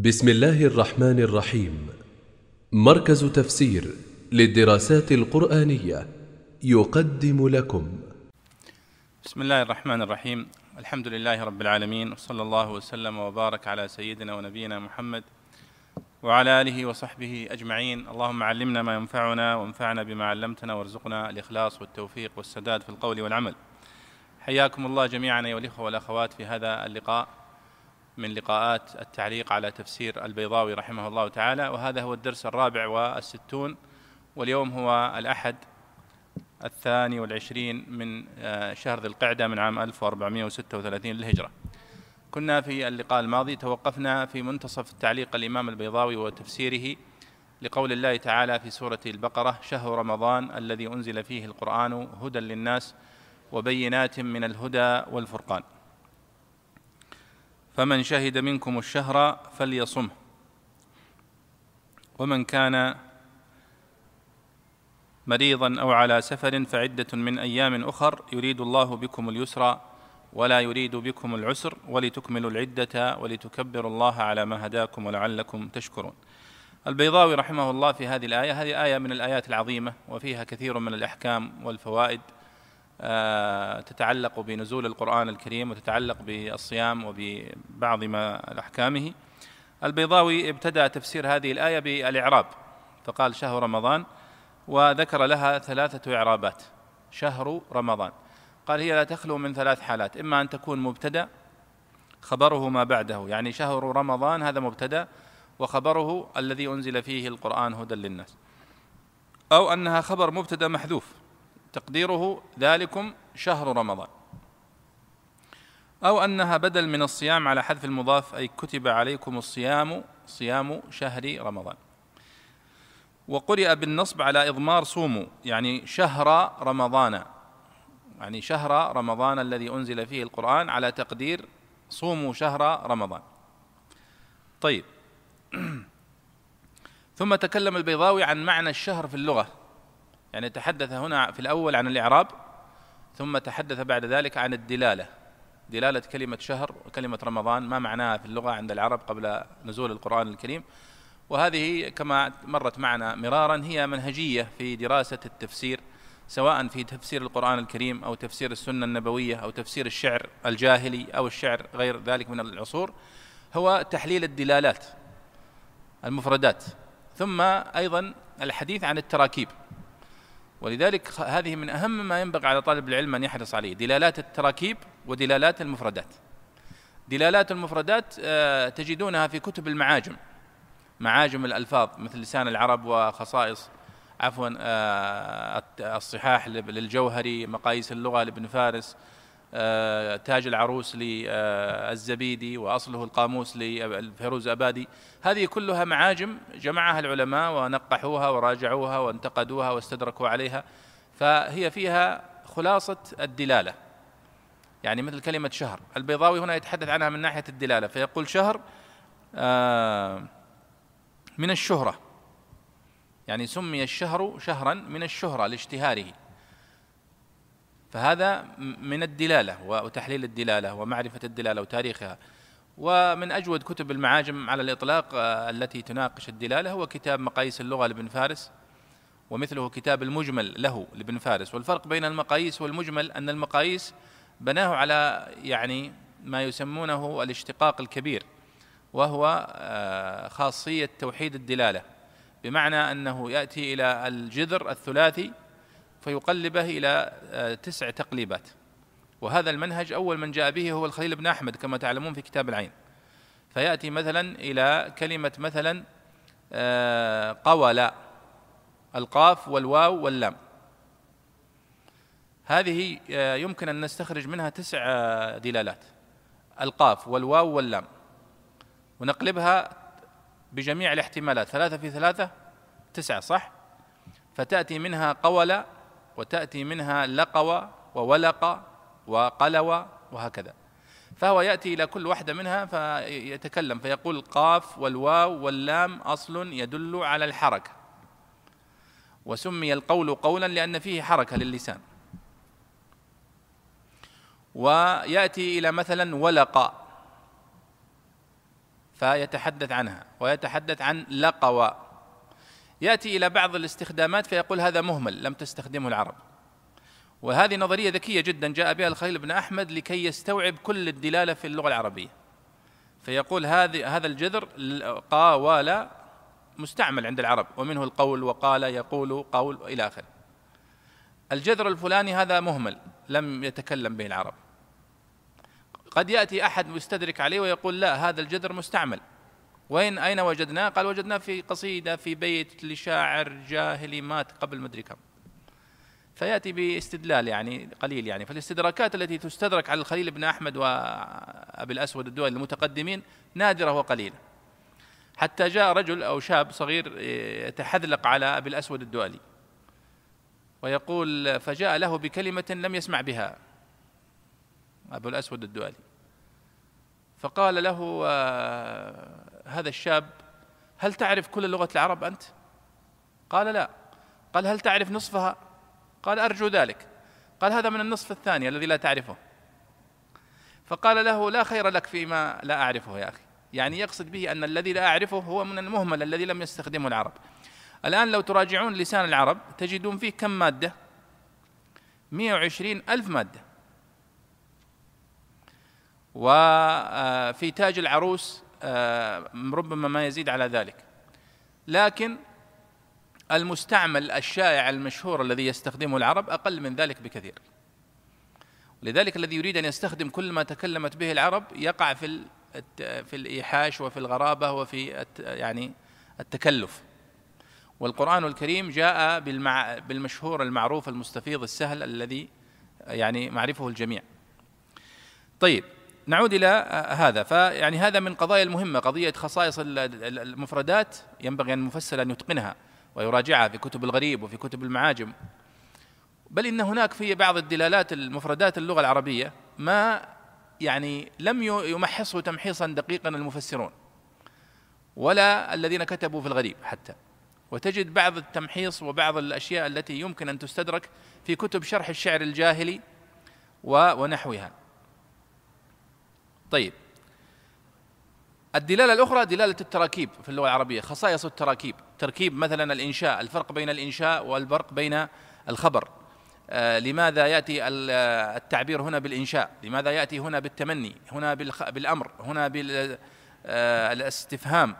بسم الله الرحمن الرحيم. مركز تفسير للدراسات القرآنية يقدم لكم. بسم الله الرحمن الرحيم. الحمد لله رب العالمين وصلى الله وسلم وبارك على سيدنا ونبينا محمد وعلى آله وصحبه أجمعين. اللهم علمنا ما ينفعنا وانفعنا بما علمتنا وارزقنا الإخلاص والتوفيق والسداد في القول والعمل. حياكم الله جميعا أيها الإخوة والأخوات في هذا اللقاء. من لقاءات التعليق على تفسير البيضاوي رحمه الله تعالى وهذا هو الدرس الرابع والستون واليوم هو الأحد الثاني والعشرين من آه، شهر ذي القعدة من عام 1436 للهجرة. كنا في اللقاء الماضي توقفنا في منتصف تعليق الإمام البيضاوي وتفسيره لقول الله تعالى في سورة البقرة شهر رمضان الذي أنزل فيه القرآن هدى للناس وبينات من الهدى والفرقان. فمن شهد منكم الشهر فليصمه. ومن كان مريضا أو على سفر فعدة من أيام أخر يريد الله بكم اليسر ولا يريد بكم العسر ولتكملوا العدة ولتكبروا الله على ما هداكم ولعلكم تشكرون. البيضاوي رحمه الله في هذه الآية هذه آية من الآيات العظيمة وفيها كثير من الأحكام والفوائد. تتعلق بنزول القرآن الكريم وتتعلق بالصيام وببعض ما أحكامه البيضاوي ابتدأ تفسير هذه الآية بالإعراب فقال شهر رمضان وذكر لها ثلاثة إعرابات. شهر رمضان. قال هي لا تخلو من ثلاث حالات إما أن تكون مبتدأ خبره ما بعده يعني شهر رمضان هذا مبتدأ وخبره الذي أنزل فيه القرآن هدى للناس. أو أنها خبر مبتدأ محذوف تقديره ذلكم شهر رمضان. أو أنها بدل من الصيام على حذف المضاف أي كتب عليكم الصيام صيام شهر رمضان. وقرئ بالنصب على إضمار صوموا يعني شهر رمضان يعني شهر رمضان الذي أنزل فيه القرآن على تقدير صوموا شهر رمضان. طيب. ثم تكلم البيضاوي عن معنى الشهر في اللغة. يعني تحدث هنا في الأول عن الإعراب ثم تحدث بعد ذلك عن الدلالة. دلالة كلمة شهر وكلمة رمضان ما معناها في اللغة عند العرب قبل نزول القرآن الكريم. وهذه كما مرت معنا مرارا هي منهجية في دراسة التفسير سواء في تفسير القرآن الكريم أو تفسير السنة النبوية أو تفسير الشعر الجاهلي أو الشعر غير ذلك من العصور. هو تحليل الدلالات المفردات. ثم أيضا الحديث عن التراكيب. ولذلك هذه من أهم ما ينبغي على طالب العلم أن يحرص عليه دلالات التراكيب ودلالات المفردات. دلالات المفردات آه، تجدونها في كتب المعاجم. معاجم الألفاظ مثل لسان العرب وخصائص عفوا آه، الصحاح للجوهري مقاييس اللغة لابن فارس تاج العروس للزبيدي وأصله القاموس لفيروز أبادي. هذه كلها معاجم جمعها العلماء ونقحوها وراجعوها وانتقدوها واستدركوا عليها. فهي فيها خلاصة الدلالة. يعني مثل كلمة شهر. البيضاوي هنا يتحدث عنها من ناحية الدلالة. فيقول شهر آه، من الشهرة. يعني سمي الشهر شهرا من الشهرة لاشتهاره. فهذا من الدلالة وتحليل الدلالة ومعرفة الدلالة وتاريخها. ومن أجود كتب المعاجم على الإطلاق آه، التي تناقش الدلالة هو كتاب مقاييس اللغة لابن فارس ومثله كتاب المجمل له لابن فارس. والفرق بين المقاييس والمجمل أن المقاييس بناه على يعني ما يسمونه الاشتقاق الكبير وهو آه، خاصية توحيد الدلالة. بمعنى أنه يأتي إلى الجذر الثلاثي فيقلبه إلى آه، تسع تقليبات. وهذا المنهج أول من جاء به هو الخليل بن أحمد كما تعلمون في كتاب العين. فيأتي مثلا إلى كلمة مثلا آه، قول القاف والواو واللام. هذه آه، يمكن أن نستخرج منها تسع دلالات. القاف والواو واللام. ونقلبها بجميع الاحتمالات. ثلاثة في ثلاثة تسعة صح؟ فتأتي منها قول وتأتي منها لقوى وولق وقلوى وهكذا. فهو يأتي إلى كل واحدة منها فيتكلم فيقول القاف والواو واللام أصل يدل على الحركة. وسمي القول قولا لأن فيه حركة للسان. ويأتي إلى مثلا ولق فيتحدث عنها ويتحدث عن لقوى. يأتي إلى بعض الاستخدامات فيقول هذا مهمل لم تستخدمه العرب. وهذه نظرية ذكية جدا جاء بها الخليل بن أحمد لكي يستوعب كل الدلالة في اللغة العربية. فيقول هذه هذا الجذر قاوال مستعمل عند العرب ومنه القول وقال يقول قول إلى آخره. الجذر الفلاني هذا مهمل لم يتكلم به العرب. قد يأتي أحد مستدرك عليه ويقول لا هذا الجذر مستعمل. وين أين وجدناه؟ قال وجدناه في قصيدة في بيت لشاعر جاهلي مات قبل مدري كم. فيأتي باستدلال يعني قليل يعني فالاستدراكات التي تستدرك على الخليل بن أحمد وأبي الأسود الدولي المتقدمين نادرة وقليلة. حتى جاء رجل أو شاب صغير يتحذلق على أبي الأسود الدولي ويقول فجاء له بكلمة لم يسمع بها أبو الأسود الدولي فقال له هذا الشاب هل تعرف كل لغة العرب أنت؟ قال لا. قال هل تعرف نصفها؟ قال أرجو ذلك. قال هذا من النصف الثاني الذي لا تعرفه. فقال له لا خير لك فيما لا أعرفه يا أخي. يعني يقصد به أن الذي لا أعرفه هو من المهمل الذي لم يستخدمه العرب. الآن لو تراجعون لسان العرب تجدون فيه كم مادة؟ 120 ألف مادة. وفي تاج العروس ربما ما يزيد على ذلك. لكن المستعمل الشائع المشهور الذي يستخدمه العرب أقل من ذلك بكثير. لذلك الذي يريد أن يستخدم كل ما تكلمت به العرب يقع في في الإيحاش وفي الغرابة وفي يعني التكلف. والقرآن الكريم جاء بالمشهور المعروف المستفيض السهل الذي يعني معرفه الجميع. طيب نعود إلى هذا. فيعني هذا من قضايا المهمة قضية خصائص المفردات ينبغي أن المفسر أن يتقنها ويراجعها في كتب الغريب وفي كتب المعاجم. بل إن هناك في بعض الدلالات المفردات اللغة العربية ما يعني لم يمحصه تمحيصا دقيقا المفسرون ولا الذين كتبوا في الغريب حتى. وتجد بعض التمحيص وبعض الأشياء التي يمكن أن تستدرك في كتب شرح الشعر الجاهلي ونحوها. طيب. الدلالة الأخرى دلالة التراكيب في اللغة العربية خصائص التراكيب. تركيب مثلا الإنشاء الفرق بين الإنشاء والفرق بين الخبر. آه لماذا يأتي التعبير هنا بالإنشاء؟ لماذا يأتي هنا بالتمني؟ هنا بالأمر هنا بالاستفهام آه،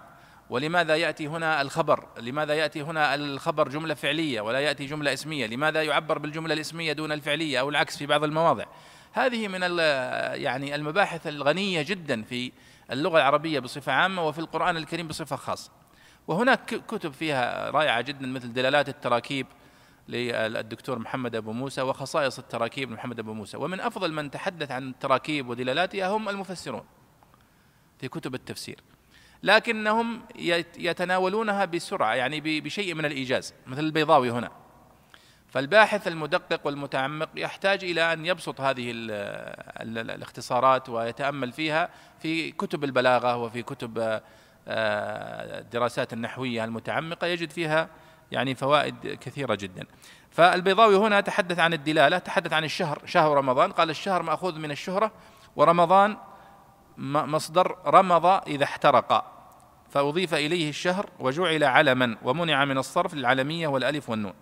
ولماذا يأتي هنا الخبر؟ لماذا يأتي هنا الخبر جملة فعلية ولا يأتي جملة اسمية؟ لماذا يعبر بالجملة الاسمية دون الفعلية أو العكس في بعض المواضع؟ هذه من يعني المباحث الغنية جدا في اللغة العربية بصفة عامة وفي القرآن الكريم بصفة خاصة. وهناك كتب فيها رائعة جدا مثل دلالات التراكيب للدكتور محمد أبو موسى وخصائص التراكيب محمد أبو موسى. ومن أفضل من تحدث عن التراكيب ودلالاتها هم المفسرون في كتب التفسير. لكنهم يتناولونها بسرعة يعني بشيء من الإيجاز مثل البيضاوي هنا. فالباحث المدقق والمتعمق يحتاج إلى أن يبسط هذه الاختصارات ويتأمل فيها في كتب البلاغة وفي كتب آه، الدراسات النحوية المتعمقة يجد فيها يعني فوائد كثيرة جدا. فالبيضاوي هنا تحدث عن الدلالة، تحدث عن الشهر، شهر رمضان، قال الشهر مأخوذ من الشهرة ورمضان مصدر رمض إذا احترق فأضيف إليه الشهر وجعل علما ومنع من الصرف للعلمية والألف والنون.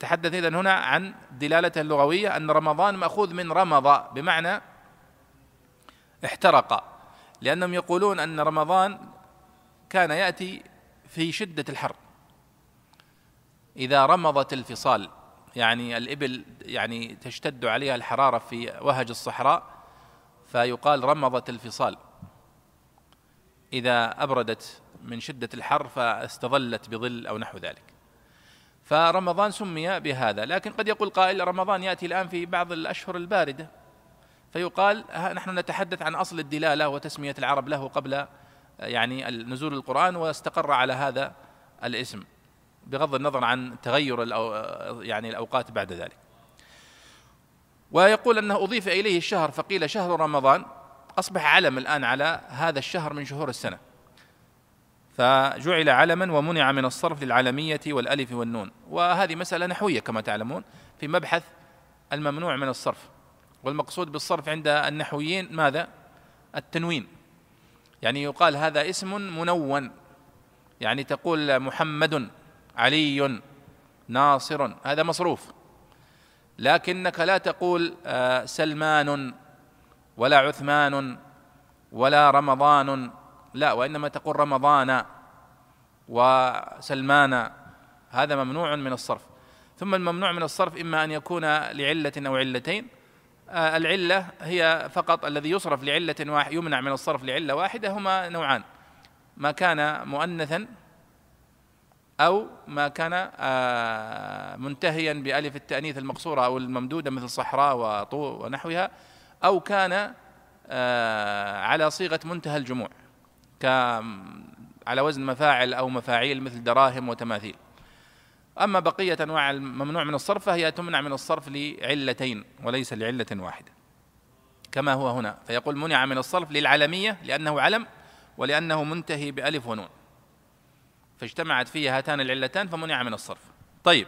تحدث اذا هنا عن دلالته اللغوية أن رمضان مأخوذ من رمض بمعنى احترق. لأنهم يقولون أن رمضان كان يأتي في شدة الحر. إذا رمضت الفصال يعني الإبل يعني تشتد عليها الحرارة في وهج الصحراء فيقال رمضت الفصال. إذا أبردت من شدة الحر فاستظلت بظل أو نحو ذلك. فرمضان سمي بهذا. لكن قد يقول قائل رمضان يأتي الآن في بعض الأشهر الباردة. فيقال نحن نتحدث عن أصل الدلالة وتسمية العرب له قبل يعني نزول القرآن واستقر على هذا الاسم بغض النظر عن تغير يعني الأوقات بعد ذلك. ويقول أنه أضيف إليه الشهر فقيل شهر رمضان أصبح علم الآن على هذا الشهر من شهور السنة. فجعل علما ومنع من الصرف للعلمية والألف والنون. وهذه مسألة نحوية كما تعلمون في مبحث الممنوع من الصرف. والمقصود بالصرف عند النحويين ماذا؟ التنوين. يعني يقال هذا اسم منون. يعني تقول محمد علي ناصر هذا مصروف. لكنك لا تقول آه، سلمان ولا عثمان ولا رمضان لا وإنما تقول رمضان وسلمان هذا ممنوع من الصرف. ثم الممنوع من الصرف إما أن يكون لعلة أو علتين. آه، العلة هي فقط الذي يصرف لعلة واحد يمنع من الصرف لعلة واحدة هما نوعان. ما كان مؤنثا أو ما كان آه، منتهيا بألف التأنيث المقصورة أو الممدودة مثل صحراء وطو ونحوها أو كان آه، على صيغة منتهى الجموع. على وزن مفاعل أو مفاعيل مثل دراهم وتماثيل. أما بقية أنواع الممنوع من الصرف فهي تمنع من الصرف لعلتين وليس لعلة واحدة. كما هو هنا فيقول منع من الصرف للعلمية لأنه علم ولأنه منتهي بألف ونون. فاجتمعت فيه هاتان العلتان فمنع من الصرف. طيب.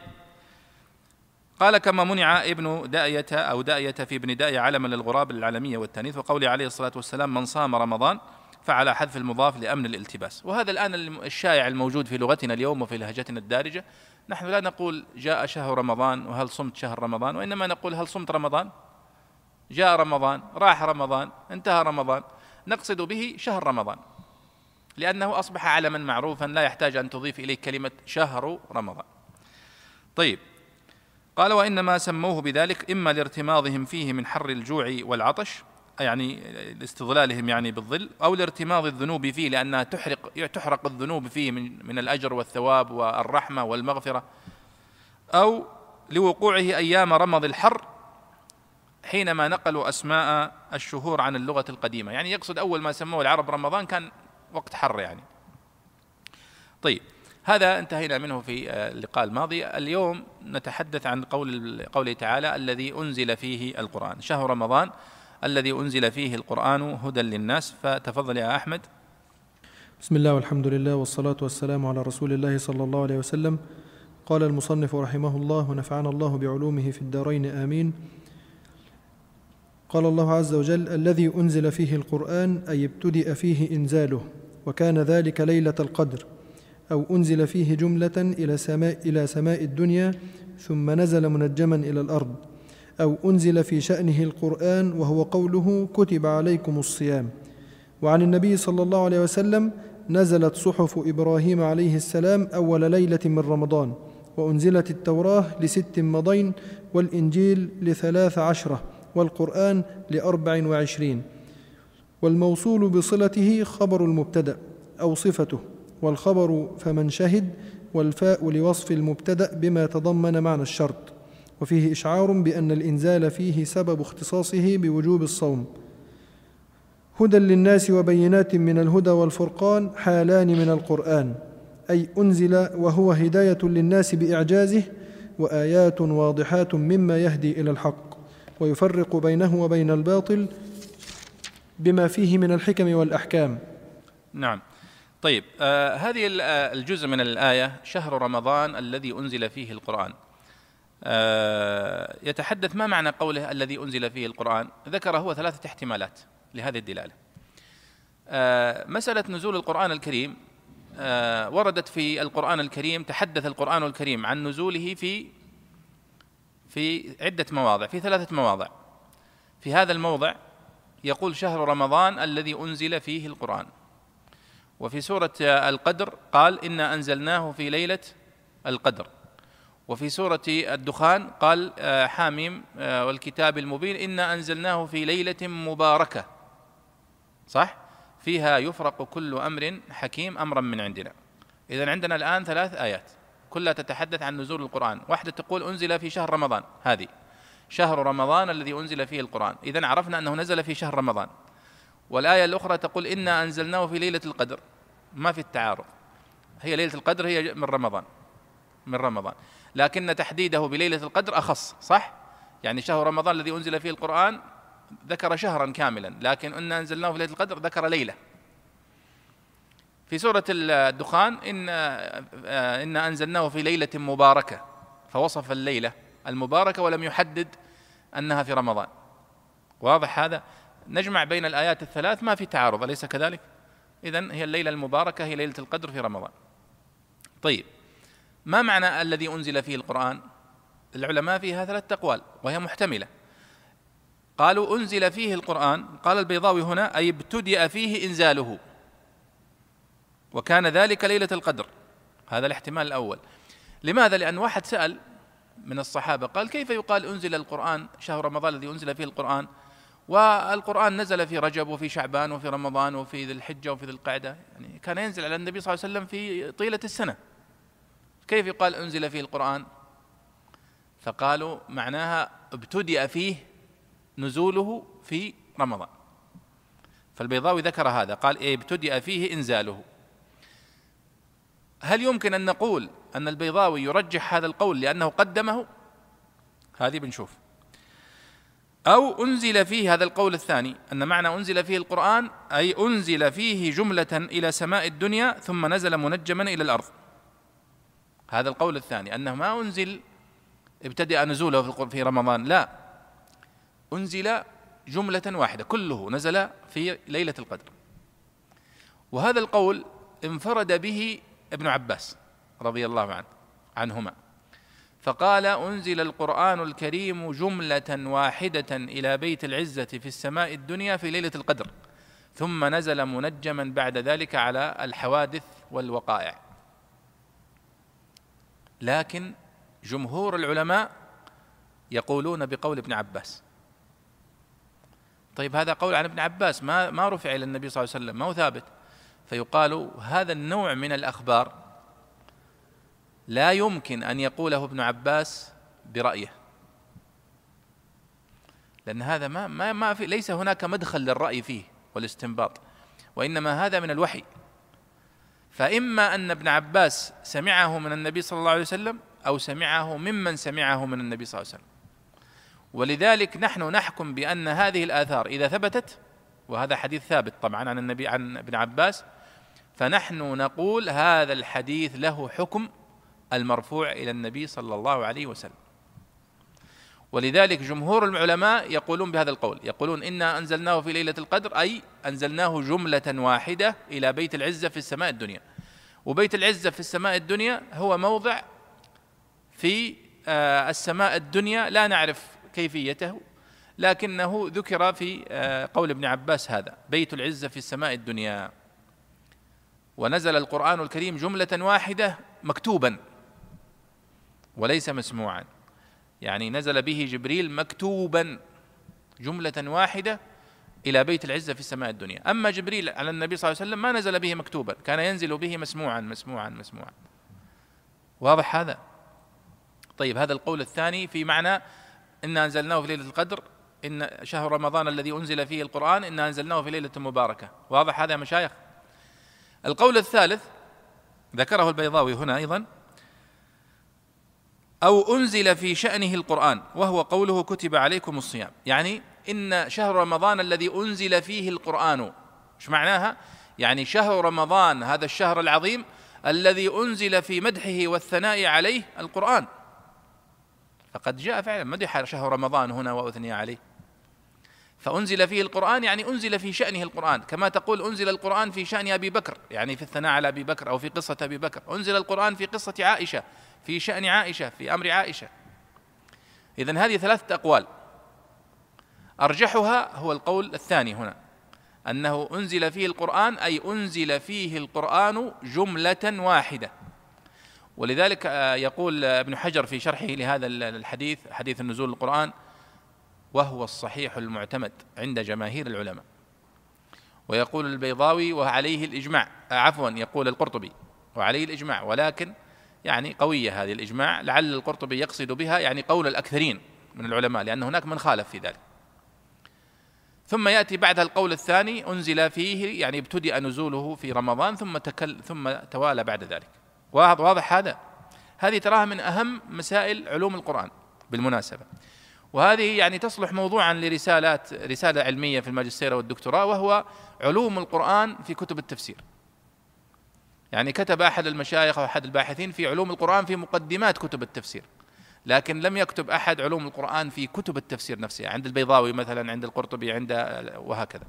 قال كما منع ابن داية أو داية في ابن داية علما للغراب للعالمية والتانيث وقوله عليه الصلاة والسلام من صام رمضان فعلى حذف المضاف لأمن الالتباس. وهذا الآن الشائع الموجود في لغتنا اليوم وفي لهجتنا الدارجة. نحن لا نقول جاء شهر رمضان وهل صمت شهر رمضان وإنما نقول هل صمت رمضان. جاء رمضان راح رمضان انتهى رمضان. نقصد به شهر رمضان. لأنه أصبح علما معروفا لا يحتاج أن تضيف إليه كلمة شهر رمضان. طيب. قال وإنما سموه بذلك إما لارتماضهم فيه من حر الجوع والعطش يعني لاستظلالهم يعني بالظل أو لارتماض الذنوب فيه لأنها تحرق تحرق الذنوب فيه من من الأجر والثواب والرحمة والمغفرة. أو لوقوعه أيام رمض الحر حينما نقلوا أسماء الشهور عن اللغة القديمة. يعني يقصد أول ما سموه العرب رمضان كان وقت حر يعني. طيب هذا انتهينا منه في اللقاء الماضي. اليوم نتحدث عن قول قوله تعالى الذي أنزل فيه القرآن. شهر رمضان الذي أنزل فيه القرآن هدى للناس. فتفضل يا أحمد. بسم الله والحمد لله والصلاة والسلام على رسول الله صلى الله عليه وسلم. قال المصنف رحمه الله ونفعنا الله بعلومه في الدارين. آمين. قال الله عز وجل الذي أنزل فيه القرآن أي ابتدأ فيه إنزاله وكان ذلك ليلة القدر أو أنزل فيه جملة إلى سماء إلى سماء الدنيا ثم نزل منجما إلى الأرض أو أنزل في شأنه القرآن وهو قوله كتب عليكم الصيام. وعن النبي صلى الله عليه وسلم نزلت صحف إبراهيم عليه السلام أول ليلة من رمضان وأنزلت التوراة لست مضين والإنجيل لثلاث عشرة والقرآن لأربع وعشرين. والموصول بصلته خبر المبتدأ أو صفته والخبر فمن شهد والفاء لوصف المبتدأ بما تضمن معنى الشرط. وفيه إشعار بأن الإنزال فيه سبب اختصاصه بوجوب الصوم. هدى للناس وبينات من الهدى والفرقان حالان من القرآن أي أنزل وهو هداية للناس بإعجازه وآيات واضحات مما يهدي إلى الحق ويفرق بينه وبين الباطل بما فيه من الحكم والأحكام. نعم. طيب آه هذه آه، الجزء من الآية شهر رمضان الذي أنزل فيه القرآن. يتحدث ما معنى قوله الذي أنزل فيه القرآن؟ ذكر هو ثلاثة احتمالات لهذه الدلالة. آه مسألة نزول القرآن الكريم آه وردت في القرآن الكريم تحدث القرآن الكريم عن نزوله في في عدة مواضع في ثلاثة مواضع. في هذا الموضع يقول شهر رمضان الذي أنزل فيه القرآن. وفي سورة القدر قال إنا أنزلناه في ليلة القدر. وفي سورة الدخان قال آه، حاميم آه، والكتاب المبين إنا أنزلناه في ليلة مباركة. صح؟ فيها يفرق كل أمر حكيم أمرا من عندنا. إذا عندنا الآن ثلاث آيات كلها تتحدث عن نزول القرآن. واحدة تقول أنزل في شهر رمضان. هذه شهر رمضان الذي أنزل فيه القرآن. إذا عرفنا أنه نزل في شهر رمضان. والآية الأخرى تقول إنا أنزلناه في ليلة القدر. ما في التعارض. هي ليلة القدر هي من رمضان. من رمضان. لكن تحديده بليلة القدر أخص صح؟ يعني شهر رمضان الذي أنزل فيه القرآن ذكر شهرا كاملا لكن إنا أنزلناه في ليلة القدر ذكر ليلة. في سورة الدخان إن إن أنزلناه في ليلة مباركة فوصف الليلة المباركة ولم يحدد أنها في رمضان. واضح هذا؟ نجمع بين الآيات الثلاث ما في تعارض أليس كذلك؟ إذن هي الليلة المباركة هي ليلة القدر في رمضان. طيب. ما معنى الذي أنزل فيه القرآن؟ العلماء فيها ثلاثة أقوال وهي محتملة. قالوا أنزل فيه القرآن قال البيضاوي هنا أي ابتدأ فيه إنزاله. وكان ذلك ليلة القدر. هذا الاحتمال الأول. لماذا؟ لأن واحد سأل من الصحابة قال كيف يقال أنزل القرآن شهر رمضان الذي أنزل فيه القرآن؟ والقرآن نزل في رجب وفي شعبان وفي رمضان وفي ذي الحجة وفي ذي القعدة. يعني كان ينزل على النبي صلى الله عليه وسلم في طيلة السنة. كيف يقال أنزل فيه القرآن؟ فقالوا معناها ابتدأ فيه نزوله في رمضان. فالبيضاوي ذكر هذا قال إيه ابتدأ فيه إنزاله. هل يمكن أن نقول أن البيضاوي يرجح هذا القول لأنه قدمه؟ هذه بنشوف. أو أنزل فيه هذا القول الثاني أن معنى أنزل فيه القرآن أي أنزل فيه جملة إلى سماء الدنيا ثم نزل منجما إلى الأرض. هذا القول الثاني أنه ما أنزل ابتدأ نزوله في رمضان لا. أنزل جملة واحدة كله نزل في ليلة القدر. وهذا القول انفرد به ابن عباس رضي الله عنه عنهما. فقال أنزل القرآن الكريم جملة واحدة إلى بيت العزة في السماء الدنيا في ليلة القدر ثم نزل منجما بعد ذلك على الحوادث والوقائع. لكن جمهور العلماء يقولون بقول ابن عباس. طيب هذا قول عن ابن عباس ما ما رفع إلى النبي صلى الله عليه وسلم ما هو ثابت. فيقال هذا النوع من الأخبار لا يمكن أن يقوله ابن عباس برأيه. لأن هذا ما ما ما في ليس هناك مدخل للرأي فيه والاستنباط وإنما هذا من الوحي. فإما أن ابن عباس سمعه من النبي صلى الله عليه وسلم أو سمعه ممن سمعه من النبي صلى الله عليه وسلم. ولذلك نحن نحكم بأن هذه الآثار إذا ثبتت وهذا حديث ثابت طبعا عن النبي عن ابن عباس فنحن نقول هذا الحديث له حكم المرفوع إلى النبي صلى الله عليه وسلم. ولذلك جمهور العلماء يقولون بهذا القول يقولون إنا أنزلناه في ليلة القدر أي أنزلناه جملة واحدة إلى بيت العزة في السماء الدنيا. وبيت العزة في السماء الدنيا هو موضع في آه، السماء الدنيا لا نعرف كيفيته لكنه ذكر في آه، قول ابن عباس هذا بيت العزة في السماء الدنيا. ونزل القرآن الكريم جملة واحدة مكتوبا وليس مسموعا يعني نزل به جبريل مكتوبا جملة واحدة إلى بيت العزة في السماء الدنيا. أما جبريل على النبي صلى الله عليه وسلم ما نزل به مكتوبا. كان ينزل به مسموعا مسموعا مسموعا. واضح هذا؟ طيب هذا القول الثاني في معنى إنا أنزلناه في ليلة القدر إن شهر رمضان الذي أنزل فيه القرآن إنا أنزلناه في ليلة مباركة. واضح هذا يا مشايخ؟ القول الثالث ذكره البيضاوي هنا أيضا أو أنزل في شأنه القرآن وهو قوله كتب عليكم الصيام. يعني إن شهر رمضان الذي أنزل فيه القرآن. إيش معناها؟ يعني شهر رمضان هذا الشهر العظيم الذي أنزل في مدحه والثناء عليه القرآن. فقد جاء فعلا مدح شهر رمضان هنا واثني عليه. فأنزل فيه القرآن يعني أنزل في شأنه القرآن. كما تقول أنزل القرآن في شأن أبي بكر يعني في الثناء على أبي بكر أو في قصة أبي بكر. أنزل القرآن في قصة عائشة في شأن عائشة في أمر عائشة. إذن هذه ثلاثة أقوال. أرجحها هو القول الثاني هنا أنه أنزل فيه القرآن أي أنزل فيه القرآن جملة واحدة. ولذلك آه، يقول ابن حجر في شرحه لهذا الحديث حديث النزول القرآن وهو الصحيح المعتمد عند جماهير العلماء. ويقول البيضاوي وعليه الإجماع عفوا يقول القرطبي وعليه الإجماع. ولكن يعني قوية هذه الإجماع لعل القرطبي يقصد بها يعني قول الأكثرين من العلماء لأن هناك من خالف في ذلك. ثم يأتي بعدها القول الثاني أنزل فيه يعني ابتدأ نزوله في رمضان ثم تكل ثم توالى بعد ذلك. واضح هذا؟ هذه تراها من أهم مسائل علوم القرآن بالمناسبة. وهذه يعني تصلح موضوعا لرسالات رسالة علمية في الماجستير والدكتوراه وهو علوم القرآن في كتب التفسير. يعني كتب أحد المشايخ أو أحد الباحثين في علوم القرآن في مقدمات كتب التفسير. لكن لم يكتب أحد علوم القرآن في كتب التفسير نفسها عند البيضاوي مثلا عند القرطبي عند وهكذا.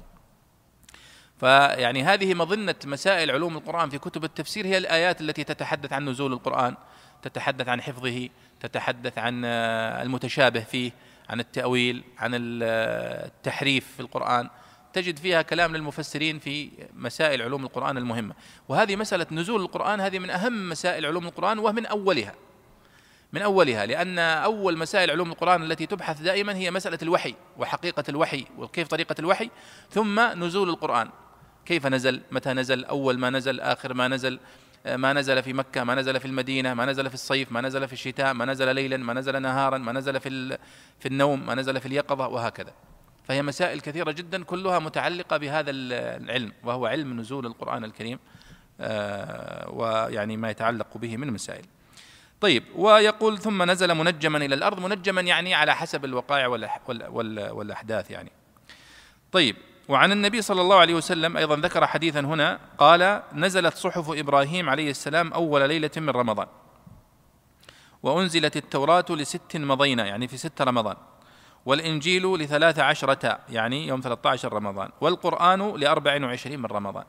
فيعني هذه مظنة مسائل علوم القرآن في كتب التفسير هي الآيات التي تتحدث عن نزول القرآن تتحدث عن حفظه تتحدث عن المتشابه فيه عن التأويل عن التحريف في القرآن. تجد فيها كلام للمفسرين في مسائل علوم القرآن المهمة. وهذه مسألة نزول القرآن هذه من أهم مسائل علوم القرآن ومن أولها. من أولها لأن أول مسائل علوم القرآن التي تبحث دائما هي مسألة الوحي وحقيقة الوحي وكيف طريقة الوحي ثم نزول القرآن. كيف نزل؟ متى نزل؟ أول ما نزل آخر ما نزل؟ ما نزل في مكة ما نزل في المدينة ما نزل في الصيف ما نزل في الشتاء ما نزل ليلا ما نزل نهارا ما نزل في في النوم ما نزل في اليقظة وهكذا. فهي مسائل كثيرة جدا كلها متعلقة بهذا العلم وهو علم نزول القرآن الكريم آه، ويعني ما يتعلق به من مسائل. طيب ويقول ثم نزل منجما إلى الأرض. منجما يعني على حسب الوقائع والأحداث يعني. طيب وعن النبي صلى الله عليه وسلم أيضا ذكر حديثا هنا قال نزلت صحف إبراهيم عليه السلام أول ليلة من رمضان. وأنزلت التوراة لست مضينا يعني في ست رمضان. والإنجيل لثلاث عشرة يعني يوم ثلاثة عشر رمضان. والقرآن لأربع وعشرين من رمضان.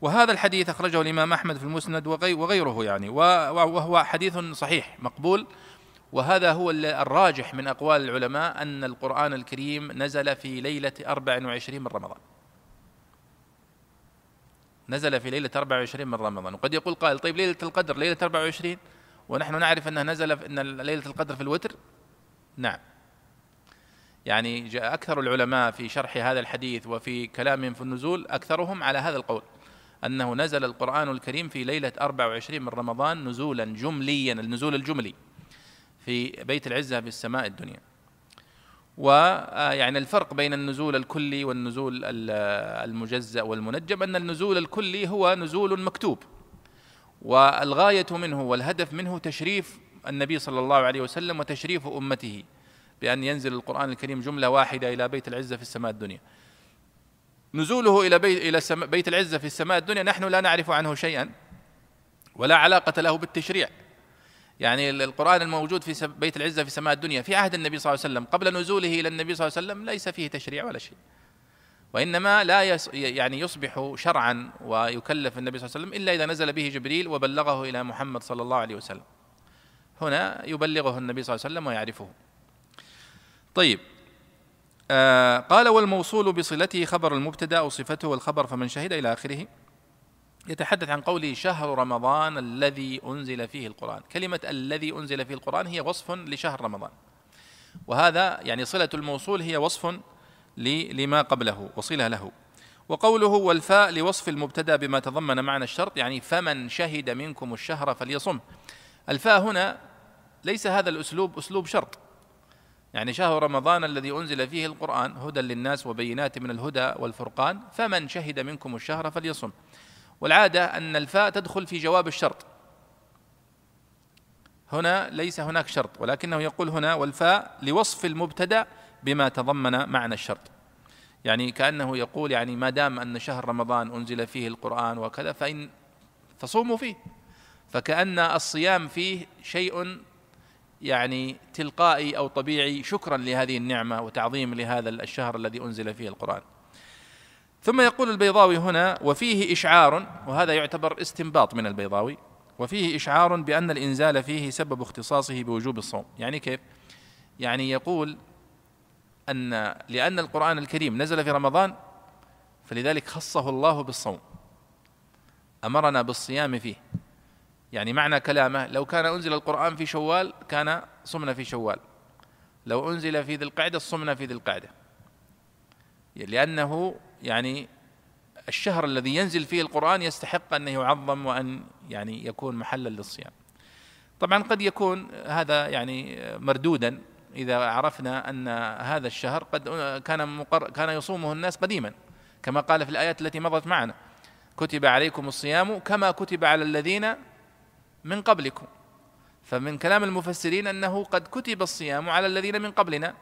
وهذا الحديث أخرجه الإمام أحمد في المسند وغيره يعني وهو حديث صحيح مقبول. وهذا هو الراجح من أقوال العلماء أن القرآن الكريم نزل في ليلة أربع وعشرين من رمضان. نزل في ليلة 24 من رمضان. وقد يقول قائل طيب ليلة القدر ليلة 24 ونحن نعرف أنها نزل أن ليلة القدر في الوتر؟ نعم. يعني جاء أكثر العلماء في شرح هذا الحديث وفي كلامهم في النزول أكثرهم على هذا القول. أنه نزل القرآن الكريم في ليلة 24 من رمضان نزولا جمليا النزول الجملي في بيت العزة في السماء الدنيا. ويعني الفرق بين النزول الكلي والنزول المجزأ والمنجم أن النزول الكلي هو نزول مكتوب. والغاية منه والهدف منه تشريف النبي صلى الله عليه وسلم وتشريف أمته بأن ينزل القرآن الكريم جملة واحدة إلى بيت العزة في السماء الدنيا. نزوله إلى بيت, إلى بيت العزة في السماء الدنيا نحن لا نعرف عنه شيئا ولا علاقة له بالتشريع. يعني القرآن الموجود في بيت العزة في سماء الدنيا في عهد النبي صلى الله عليه وسلم قبل نزوله إلى النبي صلى الله عليه وسلم ليس فيه تشريع ولا شيء. وإنما لا يس يعني يصبح شرعا ويكلف النبي صلى الله عليه وسلم إلا إذا نزل به جبريل وبلغه إلى محمد صلى الله عليه وسلم. هنا يبلغه النبي صلى الله عليه وسلم ويعرفه. طيب. آه قال والموصول بصلته خبر المبتدأ أو صفته والخبر فمن شهد إلى آخره يتحدث عن قوله شهر رمضان الذي أنزل فيه القرآن. كلمة الذي أنزل فيه القرآن هي وصف لشهر رمضان. وهذا يعني صلة الموصول هي وصف لما قبله وصلة له. وقوله والفاء لوصف المبتدأ بما تضمن معنى الشرط يعني فمن شهد منكم الشهر فليصم. الفاء هنا ليس هذا الأسلوب أسلوب شرط. يعني شهر رمضان الذي أنزل فيه القرآن هدى للناس وبينات من الهدى والفرقان فمن شهد منكم الشهر فليصم. والعادة أن الفاء تدخل في جواب الشرط. هنا ليس هناك شرط ولكنه يقول هنا والفاء لوصف المبتدأ بما تضمن معنى الشرط. يعني كأنه يقول يعني ما دام أن شهر رمضان أنزل فيه القرآن وكذا فإن فصوموا فيه. فكأن الصيام فيه شيء يعني تلقائي أو طبيعي شكرا لهذه النعمة وتعظيم لهذا الشهر الذي أنزل فيه القرآن. ثم يقول البيضاوي هنا وفيه إشعار وهذا يعتبر استنباط من البيضاوي وفيه إشعار بأن الإنزال فيه سبب اختصاصه بوجوب الصوم. يعني كيف؟ يعني يقول أن لأن القرآن الكريم نزل في رمضان فلذلك خصه الله بالصوم. أمرنا بالصيام فيه. يعني معنى كلامه لو كان أنزل القرآن في شوال كان صمنا في شوال. لو أنزل في ذي القعدة صمنا في ذي القعدة. لأنه يعني الشهر الذي ينزل فيه القرآن يستحق أن يعظم وأن يعني يكون محلا للصيام. طبعا قد يكون هذا يعني مردودا إذا عرفنا أن هذا الشهر قد كان مقر كان يصومه الناس قديما كما قال في الآيات التي مضت معنا. كتب عليكم الصيام كما كتب على الذين من قبلكم. فمن كلام المفسرين أنه قد كتب الصيام على الذين من قبلنا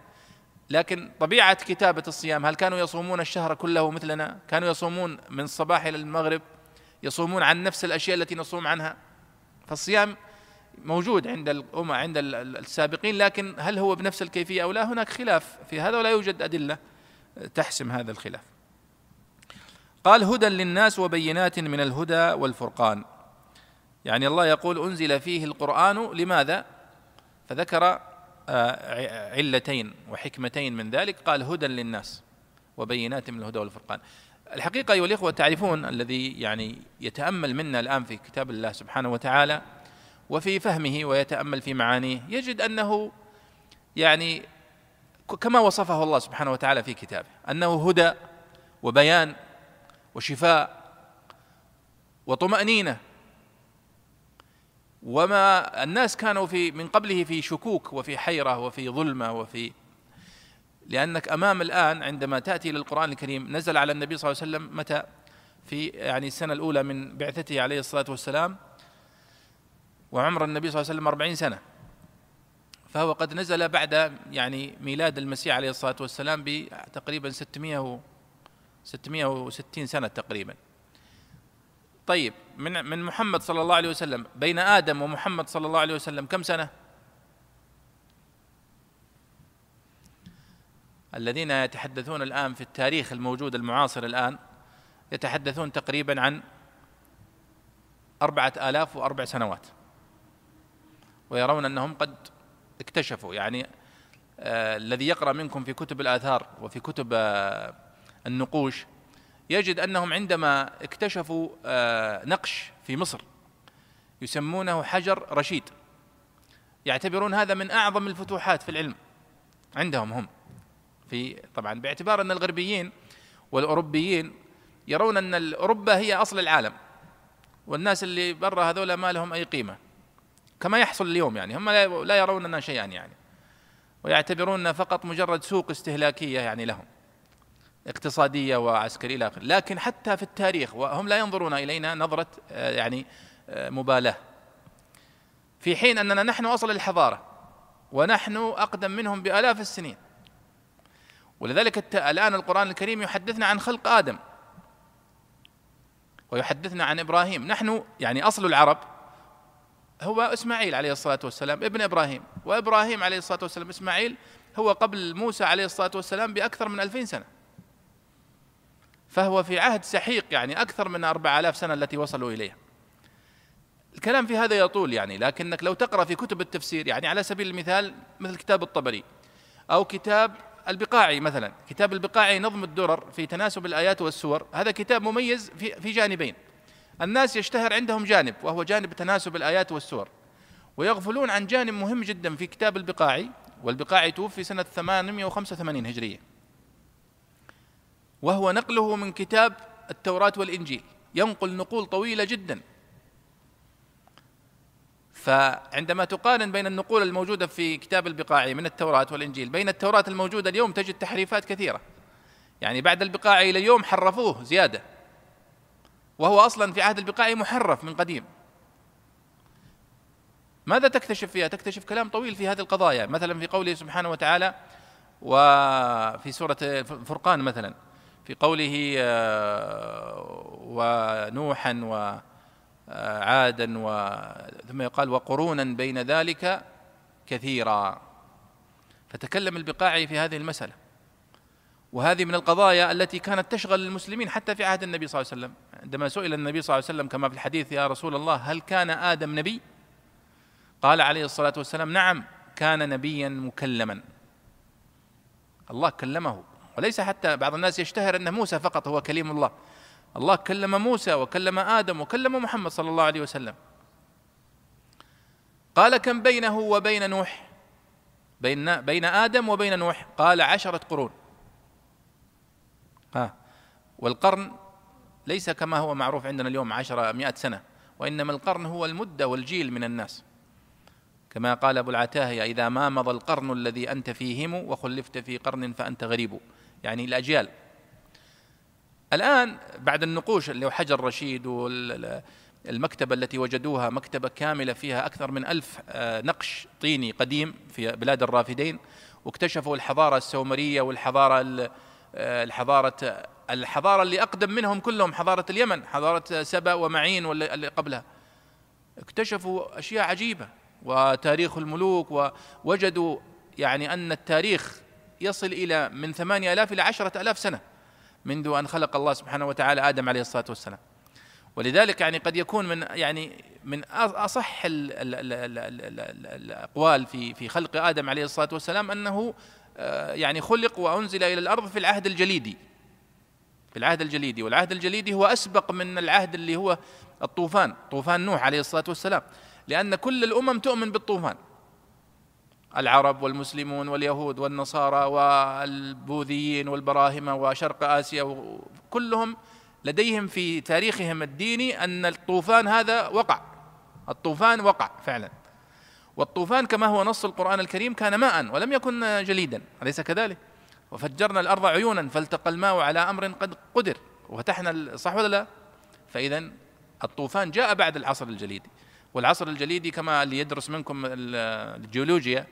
لكن طبيعة كتابة الصيام هل كانوا يصومون الشهر كله مثلنا؟ كانوا يصومون من الصباح إلى المغرب يصومون عن نفس الأشياء التي نصوم عنها؟ فالصيام موجود عند الأمة عند السابقين لكن هل هو بنفس الكيفية أو لا؟ هناك خلاف في هذا ولا يوجد أدلة تحسم هذا الخلاف. قال هدى للناس وبينات من الهدى والفرقان. يعني الله يقول أنزل فيه القرآن لماذا؟ فذكر آه، علتين وحكمتين من ذلك قال هدى للناس وبينات من الهدى والفرقان. الحقيقة أيها الإخوة تعرفون الذي يعني يتأمل منا الآن في كتاب الله سبحانه وتعالى وفي فهمه ويتأمل في معانيه يجد أنه يعني كما وصفه الله سبحانه وتعالى في كتابه أنه هدى وبيان وشفاء وطمأنينة وما الناس كانوا في من قبله في شكوك وفي حيرة وفي ظلمة وفي لأنك أمام الآن عندما تأتي للقرآن الكريم نزل على النبي صلى الله عليه وسلم متى؟ في يعني السنة الأولى من بعثته عليه الصلاة والسلام وعمر النبي صلى الله عليه وسلم أربعين سنة. فهو قد نزل بعد يعني ميلاد المسيح عليه الصلاة والسلام بتقريبا 600 660 سنة تقريبا. طيب من من محمد صلى الله عليه وسلم بين آدم ومحمد صلى الله عليه وسلم كم سنة؟ الذين يتحدثون الآن في التاريخ الموجود المعاصر الآن يتحدثون تقريبا عن أربعة آلاف وأربع سنوات ويرون أنهم قد اكتشفوا يعني آه الذي يقرأ منكم في كتب الآثار وفي كتب آه النقوش يجد أنهم عندما اكتشفوا آه نقش في مصر يسمونه حجر رشيد. يعتبرون هذا من أعظم الفتوحات في العلم عندهم هم. في طبعا باعتبار أن الغربيين والأوروبيين يرون أن اوروبا هي أصل العالم والناس اللي برا هذول ما لهم أي قيمة. كما يحصل اليوم يعني هم لا يروننا شيئا يعني. ويعتبروننا فقط مجرد سوق استهلاكية يعني لهم. اقتصادية وعسكرية إلى آخره. لكن حتى في التاريخ وهم لا ينظرون إلينا نظرة آه، يعني آه، مبالاة. في حين أننا نحن أصل الحضارة ونحن أقدم منهم بآلاف السنين. ولذلك الآن القرآن الكريم يحدثنا عن خلق آدم ويحدثنا عن إبراهيم. نحن يعني أصل العرب هو إسماعيل عليه الصلاة والسلام ابن إبراهيم. وإبراهيم عليه الصلاة والسلام إسماعيل هو قبل موسى عليه الصلاة والسلام بأكثر من ألفين سنة. فهو في عهد سحيق يعني أكثر من أربع آلاف سنة التي وصلوا إليها. الكلام في هذا يطول يعني لكنك لو تقرأ في كتب التفسير يعني على سبيل المثال مثل كتاب الطبري أو كتاب البقاعي مثلا. كتاب البقاعي نظم الدرر في تناسب الآيات والسور. هذا كتاب مميز في, في جانبين. الناس يشتهر عندهم جانب وهو جانب تناسب الآيات والسور. ويغفلون عن جانب مهم جدا في كتاب البقاعي والبقاعي توفي سنة 885 هجرية. وهو نقله من كتاب التوراة والإنجيل. ينقل نقول طويلة جدا. فعندما تقارن بين النقول الموجودة في كتاب البقاعي من التوراة والإنجيل بين التوراة الموجودة اليوم تجد تحريفات كثيرة. يعني بعد البقاعي إلى اليوم حرفوه زيادة. وهو أصلا في عهد البقاعي محرف من قديم. ماذا تكتشف فيها؟ تكتشف كلام طويل في هذه القضايا. مثلا في قوله سبحانه وتعالى وفي سورة الفرقان مثلا. في قوله آه، ونوحا و عادا و ثم يقال وقرونا بين ذلك كثيرا. فتكلم البقاعي في هذه المسألة. وهذه من القضايا التي كانت تشغل المسلمين حتى في عهد النبي صلى الله عليه وسلم. عندما سئل النبي صلى الله عليه وسلم كما في الحديث يا رسول الله هل كان آدم نبي؟ قال عليه الصلاة والسلام نعم كان نبيا مكلما. الله كلمه. وليس حتى بعض الناس يشتهر أن موسى فقط هو كليم الله. الله كلم موسى وكلم آدم وكلم محمد صلى الله عليه وسلم. قال كم بينه وبين نوح؟ بين بين آدم وبين نوح. قال عشرة قرون. ها. والقرن ليس كما هو معروف عندنا اليوم عشرة مئة سنة وإنما القرن هو المدة والجيل من الناس. كما قال أبو العتاهية إذا ما مضى القرن الذي أنت فيهم وخلفت في قرن فأنت غريب. يعني الأجيال. الآن بعد النقوش اللي هو حجر رشيد والمكتبة التي وجدوها مكتبة كاملة فيها أكثر من ألف آه، نقش طيني قديم في بلاد الرافدين واكتشفوا الحضارة السومرية والحضارة آه، الحضارة الحضارة اللي أقدم منهم كلهم حضارة اليمن حضارة سبأ ومعين واللي قبلها. اكتشفوا أشياء عجيبة وتاريخ الملوك ووجدوا يعني أن التاريخ يصل إلى من ثمانية آلاف إلى عشرة آلاف سنة منذ أن خلق الله سبحانه وتعالى آدم عليه الصلاة والسلام. ولذلك يعني قد يكون من يعني من أصح الأقوال في في خلق آدم عليه الصلاة والسلام أنه آه، يعني خلق وأنزل إلى الأرض في العهد الجليدي. في العهد الجليدي. والعهد الجليدي هو أسبق من العهد اللي هو الطوفان طوفان نوح عليه الصلاة والسلام. لأن كل الأمم تؤمن بالطوفان. العرب والمسلمون واليهود والنصارى والبوذيين والبراهمة وشرق آسيا كلهم لديهم في تاريخهم الديني أن الطوفان هذا وقع. الطوفان وقع فعلا. والطوفان كما هو نص القرآن الكريم كان ماء ولم يكن جليدا أليس كذلك؟ وفجرنا الأرض عيونا فالتقى الماء على أمر قد قدر. وفتحنا صح ولا لا؟ فاذا الطوفان جاء بعد العصر الجليدي. والعصر الجليدي كما اللي يدرس منكم الجيولوجيا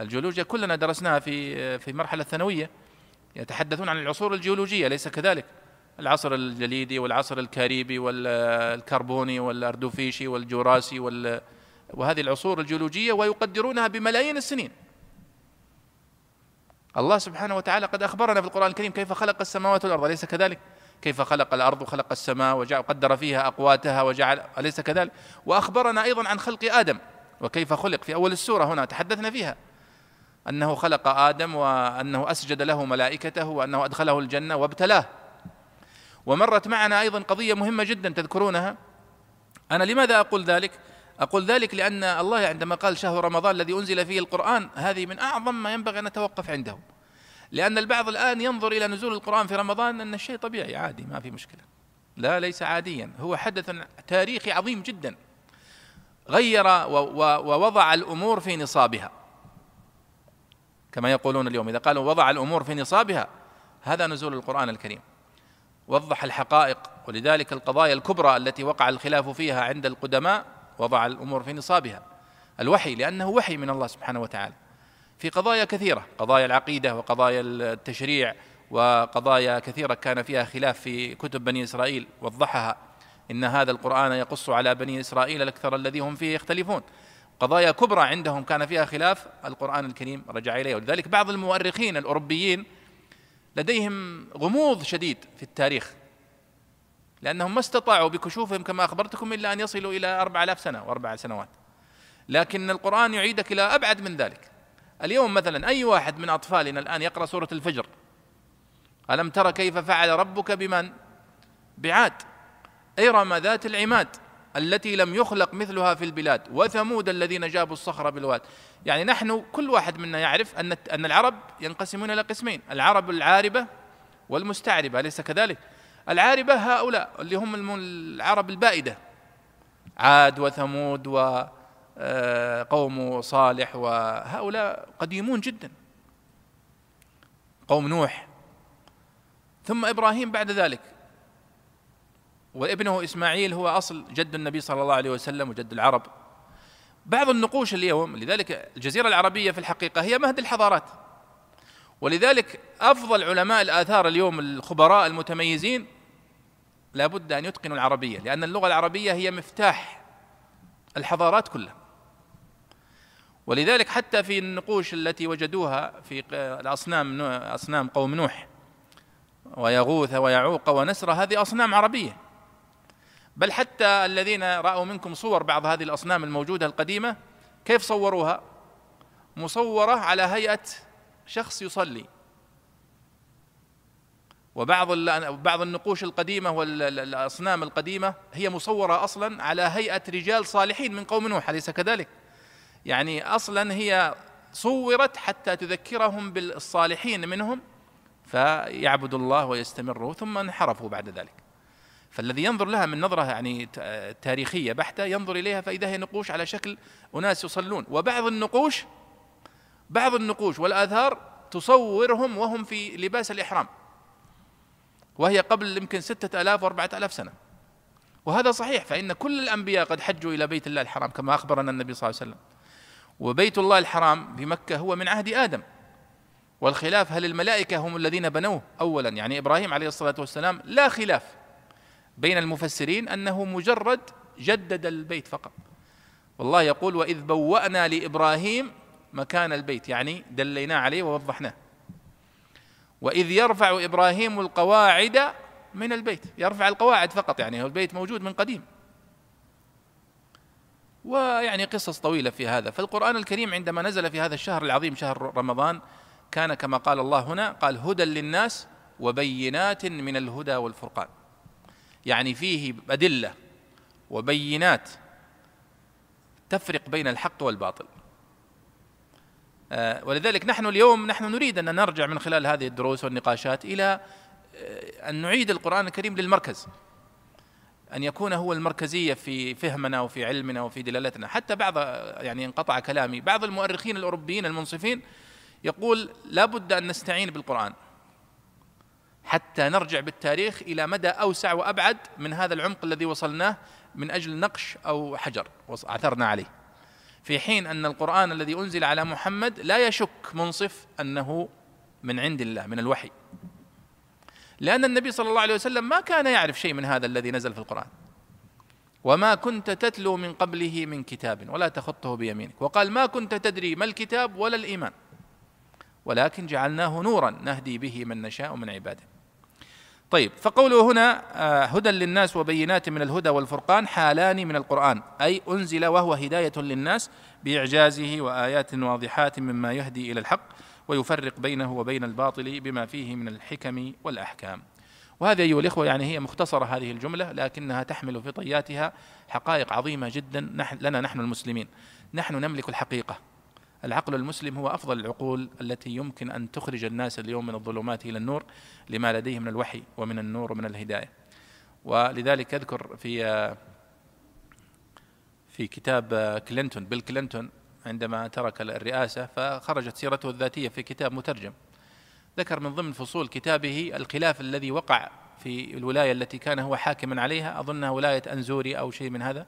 الجيولوجيا كلنا درسناها في في المرحله الثانوية. يتحدثون عن العصور الجيولوجية ليس كذلك. العصر الجليدي والعصر الكامبري والكربوني والأردوفيشي والجوراسي وال وهذه العصور الجيولوجية ويقدرونها بملايين السنين. الله سبحانه وتعالى قد أخبرنا في القرآن الكريم كيف خلق السماوات والأرض أليس كذلك؟ كيف خلق الأرض وخلق السماء وجعل قدر فيها أقواتها وجعل أليس كذلك؟ وأخبرنا أيضا عن خلق آدم وكيف خلق في أول السورة هنا تحدثنا فيها. أنه خلق آدم وأنه أسجد له ملائكته وأنه أدخله الجنة وابتلاه. ومرت معنا أيضا قضية مهمة جدا تذكرونها. أنا لماذا أقول ذلك؟ أقول ذلك لأن الله عندما قال شهر رمضان الذي أنزل فيه القرآن هذه من أعظم ما ينبغي أن نتوقف عنده. لأن البعض الآن ينظر إلى نزول القرآن في رمضان أن الشيء طبيعي عادي ما في مشكلة. لا ليس عاديا. هو حدث تاريخي عظيم جدا. غير ووضع الأمور في نصابها. كما يقولون اليوم. إذا قالوا وضع الأمور في نصابها هذا نزول القرآن الكريم. وضح الحقائق ولذلك القضايا الكبرى التي وقع الخلاف فيها عند القدماء وضع الأمور في نصابها. الوحي لأنه وحي من الله سبحانه وتعالى. في قضايا كثيرة قضايا العقيدة وقضايا التشريع وقضايا كثيرة كان فيها خلاف في كتب بني إسرائيل وضحها إن هذا القرآن يقص على بني إسرائيل الأكثر الذي هم فيه يختلفون. قضايا كبرى عندهم كان فيها خلاف القرآن الكريم رجع إليه. ولذلك بعض المؤرخين الأوروبيين لديهم غموض شديد في التاريخ لأنهم ما استطاعوا بكشوفهم كما أخبرتكم إلا أن يصلوا إلى أربع آلاف سنة وأربع سنوات. لكن القرآن يعيدك إلى أبعد من ذلك. اليوم مثلا أي واحد من أطفالنا الآن يقرأ سورة الفجر؟ ألم ترى كيف فعل ربك بمن؟ بعاد. إرم ذات العماد؟ التي لم يخلق مثلها في البلاد وثمود الذين جابوا الصخر بالواد. يعني نحن كل واحد منا يعرف أن أن العرب ينقسمون إلى قسمين العرب العاربة والمستعربة أليس كذلك؟ العاربة هؤلاء اللي هم العرب البائدة. عاد وثمود وقوم آه، صالح وهؤلاء قديمون جدا. قوم نوح. ثم إبراهيم بعد ذلك. وابنه إسماعيل هو أصل جد النبي صلى الله عليه وسلم وجد العرب. بعض النقوش اليوم لذلك الجزيرة العربية في الحقيقة هي مهد الحضارات. ولذلك أفضل علماء الآثار اليوم الخبراء المتميزين لابد أن يتقنوا العربية لأن اللغة العربية هي مفتاح الحضارات كلها. ولذلك حتى في النقوش التي وجدوها في الأصنام أصنام قوم نوح ويغوث ويعوق ونسر هذه أصنام عربية. بل حتى الذين رأوا منكم صور بعض هذه الأصنام الموجودة القديمة كيف صوروها؟ مصورة على هيئة شخص يصلي. وبعض بعض النقوش القديمة والاصنام القديمة هي مصورة أصلا على هيئة رجال صالحين من قوم نوح أليس كذلك؟ يعني أصلا هي صورت حتى تذكرهم بالصالحين منهم فيعبدوا الله ويستمروا ثم انحرفوا بعد ذلك. فالذي ينظر لها من نظرة يعني تاريخية بحتة ينظر إليها فإذا هي نقوش على شكل أناس يصلون. وبعض النقوش بعض النقوش والآثار تصورهم وهم في لباس الإحرام. وهي قبل يمكن ستة آلاف وأربعة آلاف سنة. وهذا صحيح فإن كل الأنبياء قد حجوا إلى بيت الله الحرام كما أخبرنا النبي صلى الله عليه وسلم. وبيت الله الحرام بمكة هو من عهد آدم. والخلاف هل الملائكة هم الذين بنوه؟ أولا يعني إبراهيم عليه الصلاة والسلام لا خلاف. بين المفسرين أنه مجرد جدد البيت فقط. والله يقول وإذ بوأنا لإبراهيم مكان البيت يعني دليناه عليه ووضحناه. وإذ يرفع إبراهيم القواعد من البيت يرفع القواعد فقط يعني هو البيت موجود من قديم. ويعني قصص طويلة في هذا. فالقرآن الكريم عندما نزل في هذا الشهر العظيم شهر رمضان كان كما قال الله هنا قال هدى للناس وبينات من الهدى والفرقان. يعني فيه أدلة وبينات تفرق بين الحق والباطل. آه، ولذلك نحن اليوم نحن نريد أن نرجع من خلال هذه الدروس والنقاشات إلى آه، أن نعيد القرآن الكريم للمركز أن يكون هو المركزية في فهمنا وفي علمنا وفي دلالتنا. حتى بعض يعني انقطع كلامي بعض المؤرخين الأوروبيين المنصفين يقول لا بد أن نستعين بالقرآن. حتى نرجع بالتاريخ إلى مدى أوسع وأبعد من هذا العمق الذي وصلناه من أجل نقش أو حجر عثرنا عليه. في حين أن القرآن الذي أنزل على محمد لا يشك منصف أنه من عند الله من الوحي. لأن النبي صلى الله عليه وسلم ما كان يعرف شيء من هذا الذي نزل في القرآن. وما كنت تتلو من قبله من كتاب ولا تخطه بيمينك. وقال ما كنت تدري ما الكتاب ولا الإيمان. ولكن جعلناه نورا نهدي به من نشاء من عباده. طيب فقوله هنا آه، هدى للناس وبينات من الهدى والفرقان حالان من القرآن أي أنزل وهو هداية للناس بإعجازه وآيات واضحات مما يهدي إلى الحق ويفرق بينه وبين الباطل بما فيه من الحكم والأحكام. وهذه أيها الإخوة يعني هي مختصرة هذه الجملة لكنها تحمل في طياتها حقائق عظيمة جدا لنا نحن المسلمين. نحن نملك الحقيقة. العقل المسلم هو أفضل العقول التي يمكن أن تخرج الناس اليوم من الظلمات إلى النور لما لديه من الوحي ومن النور ومن الهداية. ولذلك أذكر في في كتاب كلينتون بيل كلينتون عندما ترك الرئاسة فخرجت سيرته الذاتية في كتاب مترجم. ذكر من ضمن فصول كتابه الخلاف الذي وقع في الولاية التي كان هو حاكما عليها اظنها ولاية أنزوري أو شيء من هذا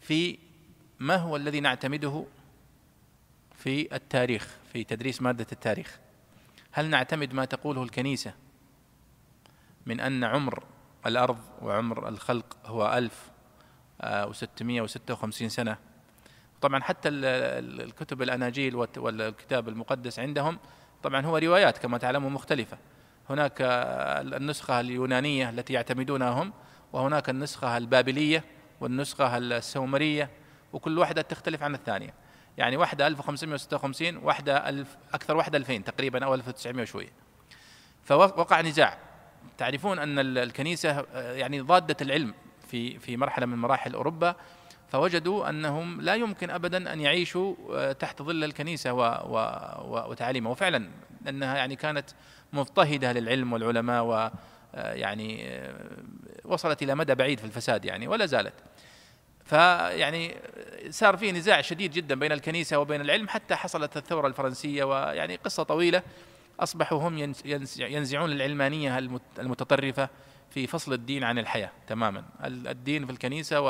في ما هو الذي نعتمده في التاريخ في تدريس مادة التاريخ. هل نعتمد ما تقوله الكنيسة من أن عمر الأرض وعمر الخلق هو ألف وستمائة وستة وخمسين سنة؟ طبعا حتى الكتب الأناجيل والكتاب المقدس عندهم طبعا هو روايات كما تعلمون مختلفة. هناك النسخة اليونانية التي يعتمدونها هم وهناك النسخة البابلية والنسخة السومرية وكل واحدة تختلف عن الثانية. يعني واحدة 1556 واحدة ألف أكثر واحدة 2000 تقريبا أو 1900 وشوية. فوقع نزاع. تعرفون أن الكنيسة يعني ضادة العلم في في مرحلة من مراحل أوروبا فوجدوا أنهم لا يمكن أبدا أن يعيشوا آه، تحت ظل الكنيسة و و وتعاليمها وفعلا أنها يعني كانت مضطهدة للعلم والعلماء ويعني آه، آه، وصلت إلى مدى بعيد في الفساد يعني ولا زالت. فيعني صار في نزاع شديد جدا بين الكنيسة وبين العلم حتى حصلت الثورة الفرنسية ويعني قصة طويلة. أصبحوا هم ينزعون العلمانية المتطرفة في فصل الدين عن الحياة تماما. الدين في الكنيسة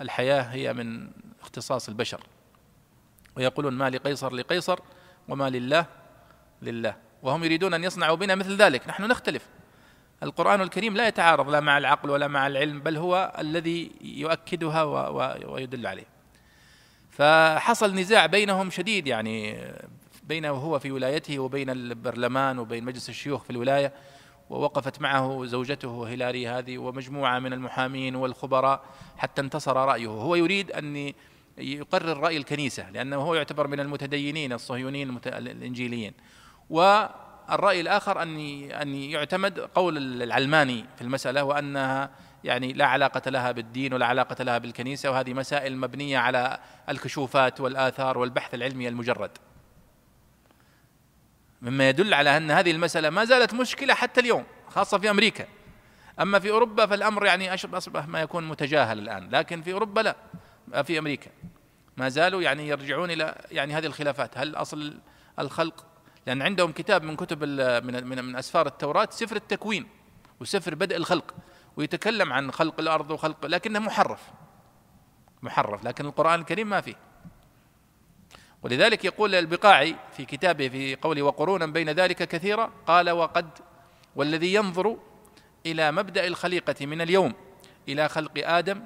والحياة هي من اختصاص البشر. ويقولون ما لقيصر لقيصر وما لله لله. وهم يريدون أن يصنعوا بنا مثل ذلك. نحن نختلف. القرآن الكريم لا يتعارض لا مع العقل ولا مع العلم بل هو الذي يؤكدها ويدل عليه. فحصل نزاع بينهم شديد يعني بينه هو في ولايته وبين البرلمان وبين مجلس الشيوخ في الولاية ووقفت معه زوجته هيلاري هذه ومجموعة من المحامين والخبراء حتى انتصر رأيه. هو يريد أن يقرر رأي الكنيسة لأنه هو يعتبر من المتدينين الصهيونيين الإنجيليين. و الرأي الآخر أن أن يعتمد قول العلماني في المسألة وأنها يعني لا علاقة لها بالدين ولا علاقة لها بالكنيسة وهذه مسائل مبنية على الكشوفات والآثار والبحث العلمي المجرد. مما يدل على أن هذه المسألة ما زالت مشكلة حتى اليوم خاصة في أمريكا. أما في أوروبا فالأمر يعني أصبح ما يكون متجاهل الآن لكن في أوروبا لا في أمريكا. ما زالوا يعني يرجعون إلى يعني هذه الخلافات. هل أصل الخلق لأن عندهم كتاب من كتب من من من أسفار التوراة سفر التكوين وسفر بدء الخلق ويتكلم عن خلق الأرض وخلق لكنه محرف. محرف لكن القرآن الكريم ما فيه. ولذلك يقول البقاعي في كتابه في قوله وقرونا بين ذلك كثيرا قال وقد والذي ينظر إلى مبدأ الخليقة من اليوم إلى خلق آدم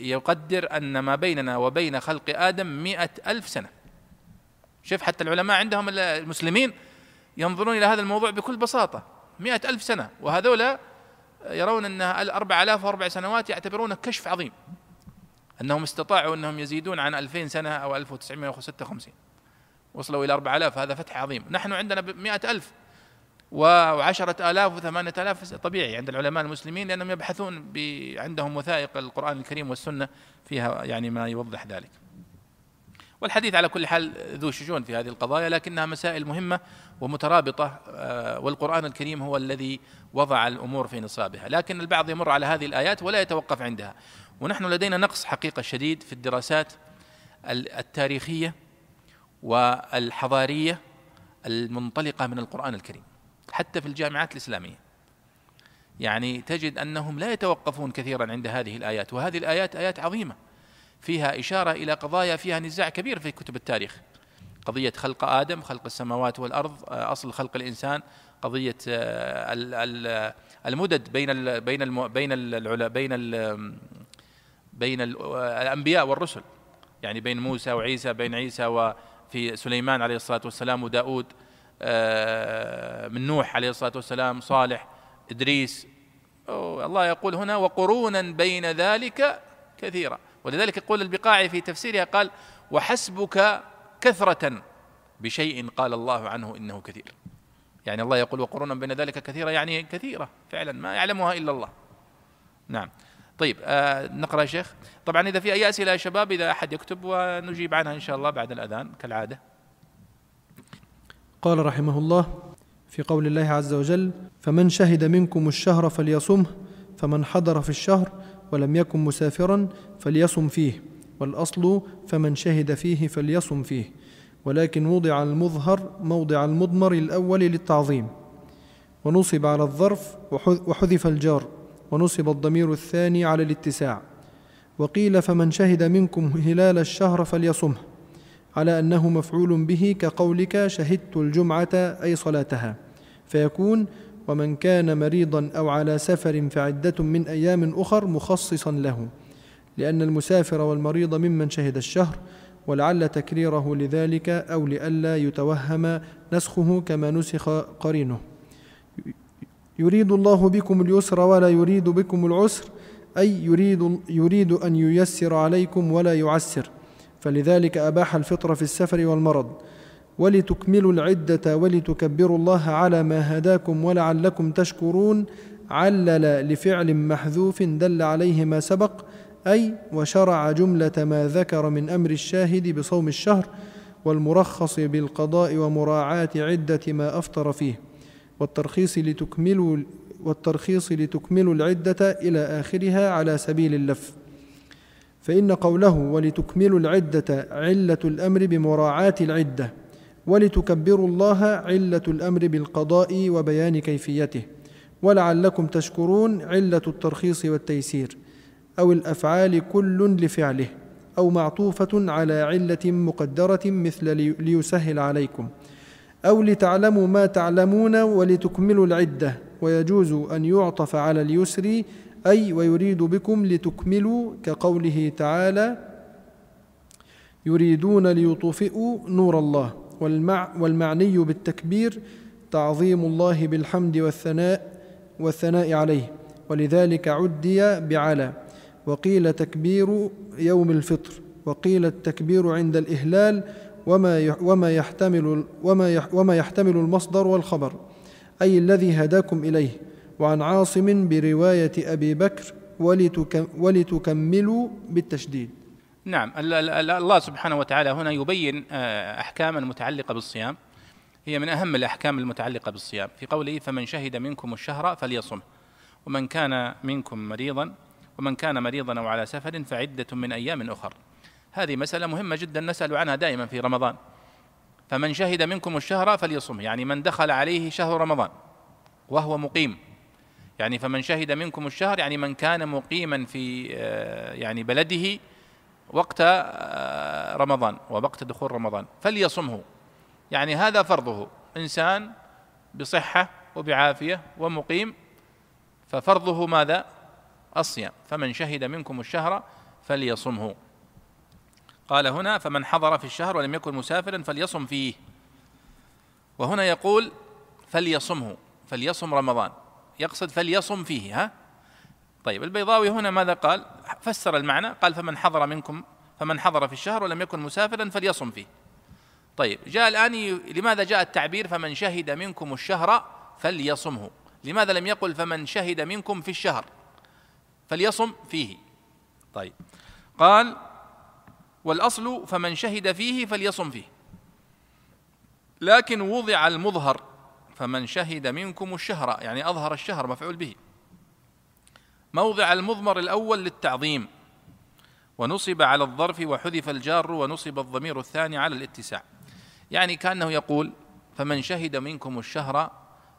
يقدر أن ما بيننا وبين خلق آدم مئة ألف سنة. شوف حتى العلماء عندهم المسلمين ينظرون إلى هذا الموضوع بكل بساطة. مئة ألف سنة. وهذولا يرون أن الأربع آلاف وأربع سنوات يعتبرونه كشف عظيم. أنهم استطاعوا أنهم يزيدون عن ألفين سنة أو ألف وتسعمائة وستة وخمسين. وصلوا إلى أربع آلاف. هذا فتح عظيم. نحن عندنا مئة ألف وعشرة آلاف وثمانية آلاف. طبيعي عند العلماء المسلمين لأنهم يبحثون عندهم وثائق القرآن الكريم والسنة فيها يعني ما يوضح ذلك. والحديث على كل حال ذو شجون في هذه القضايا لكنها مسائل مهمة ومترابطة آه، والقرآن الكريم هو الذي وضع الأمور في نصابها. لكن البعض يمر على هذه الآيات ولا يتوقف عندها. ونحن لدينا نقص حقيقة شديد في الدراسات التاريخية والحضارية المنطلقة من القرآن الكريم حتى في الجامعات الإسلامية. يعني تجد أنهم لا يتوقفون كثيرا عند هذه الآيات وهذه الآيات آيات عظيمة. فيها إشارة إلى قضايا فيها نزاع كبير في كتب التاريخ. قضية خلق آدم خلق السماوات والأرض آه، أصل خلق الإنسان. قضية آه، المدد بين بين بين بين بين الأنبياء والرسل. يعني بين موسى وعيسى بين عيسى وفي سليمان عليه الصلاة والسلام وداود آه، من نوح عليه الصلاة والسلام صالح إدريس. الله يقول هنا وقرونا بين ذلك كثيرا. ولذلك يقول البقاعي في تفسيرها قال وحسبك كثرة بشيء قال الله عنه إنه كثير. يعني الله يقول وقرونا بين ذلك كثيرة يعني كثيرة فعلا ما يعلمها إلا الله. نعم. طيب آه نقرأ يا شيخ. طبعا إذا في أي أسئلة يا شباب إذا أحد يكتب ونجيب عنها إن شاء الله بعد الأذان كالعادة. قال رحمه الله في قول الله عز وجل فمن شهد منكم الشهر فليصمه فمن حضر في الشهر ولم يكن مسافرا فليصم فيه والأصل فمن شهد فيه فليصم فيه ولكن وضع المظهر موضع المضمر الأول للتعظيم. ونصب على الظرف وحذف الجار ونصب الضمير الثاني على الاتساع. وقيل فمن شهد منكم هلال الشهر فليصمه على أنه مفعول به كقولك شهدت الجمعة أي صلاتها. فيكون ومن كان مريضا أو على سفر فعدة من أيام أخر مخصصا له لأن المسافر والمريض ممن شهد الشهر ولعل تكريره لذلك أو لئلا يتوهم نسخه كما نسخ قرينه. يريد الله بكم اليسر ولا يريد بكم العسر أي يريد يريد أن ييسر عليكم ولا يعسر. فلذلك أباح الفطر في السفر والمرض. ولتكملوا العدة ولتكبروا الله على ما هداكم ولعلكم تشكرون علل لفعل محذوف دل عليه ما سبق أي وشرع جملة ما ذكر من أمر الشاهد بصوم الشهر والمرخص بالقضاء ومراعاة عدة ما أفطر فيه. والترخيص لتكملوا والترخيص لتكملوا العدة إلى آخرها على سبيل اللف. فإن قوله ولتكملوا العدة علة الأمر بمراعاة العدة ولتكبروا الله علة الأمر بالقضاء وبيان كيفيته. ولعلكم تشكرون علة الترخيص والتيسير. أو الأفعال كل لفعله. أو معطوفة على علة مقدرة مثل ليسهل عليكم. أو لتعلموا ما تعلمون ولتكملوا العدة. ويجوز أن يعطف على اليسر أي ويريد بكم لتكملوا كقوله تعالى يريدون ليطفئوا نور الله. والمع والمعني بالتكبير تعظيم الله بالحمد والثناء والثناء عليه. ولذلك عدي بعلى وقيل تكبير يوم الفطر وقيل التكبير عند الإهلال وما وما يحتمل وما وما يحتمل المصدر والخبر. أي الذي هداكم إليه. وعن عاصم برواية أبي بكر ولتكملوا بالتشديد. نعم. الله سبحانه وتعالى هنا يبين آه، احكاما متعلقه بالصيام. هي من أهم الأحكام المتعلقة بالصيام. في قوله فمن شهد منكم الشهر فليصم ومن كان منكم مريضا ومن كان مريضا أو على سفر فعده من أيام اخر. هذه مسألة مهمة جدا نسأل عنها دائما في رمضان. فمن شهد منكم الشهر فليصم يعني من دخل عليه شهر رمضان وهو مقيم. يعني فمن شهد منكم الشهر يعني من كان مقيما في آه، يعني بلده وقت آه، رمضان ووقت دخول رمضان فليصمه. يعني هذا فرضه. إنسان بصحة وبعافية ومقيم ففرضه ماذا؟ الصيام. فمن شهد منكم الشهر فليصمه. قال هنا فمن حضر في الشهر ولم يكن مسافرا فليصم فيه. وهنا يقول فليصمه فليصم رمضان. يقصد فليصم فيه ها؟ طيب البيضاوي هنا ماذا قال؟ فسر المعنى قال فمن حضر منكم فمن حضر في الشهر ولم يكن مسافرا فليصم فيه. طيب جاء الآن لماذا جاء التعبير فمن شهد منكم الشهر فليصمه؟ لماذا لم يقل فمن شهد منكم في الشهر فليصم فيه؟ طيب قال والأصل فمن شهد فيه فليصم فيه. لكن وضع المظهر فمن شهد منكم الشهر يعني أظهر الشهر مفعول به. موضع المضمر الأول للتعظيم. ونصب على الظرف وحذف الجار ونصب الضمير الثاني على الاتساع. يعني كأنه يقول فمن شهد منكم الشهر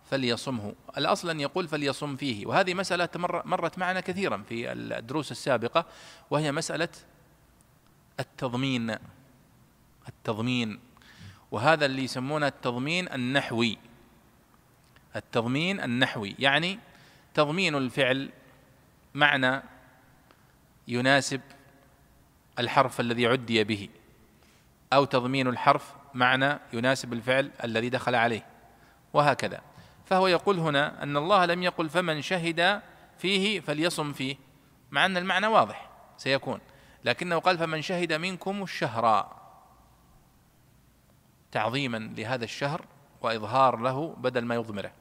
فليصمه. الأصل أن يقول فليصم فيه. وهذه مسألة مرت معنا كثيرا في الدروس السابقة وهي مسألة التضمين. التضمين. وهذا اللي يسمونه التضمين النحوي. التضمين النحوي. يعني تضمين الفعل معنى يناسب الحرف الذي عدي به أو تضمين الحرف معنى يناسب الفعل الذي دخل عليه وهكذا. فهو يقول هنا أن الله لم يقل فمن شهد فيه فليصم فيه مع أن المعنى واضح سيكون لكنه قال فمن شهد منكم الشهر. تعظيما لهذا الشهر وإظهار له بدل ما يضمره.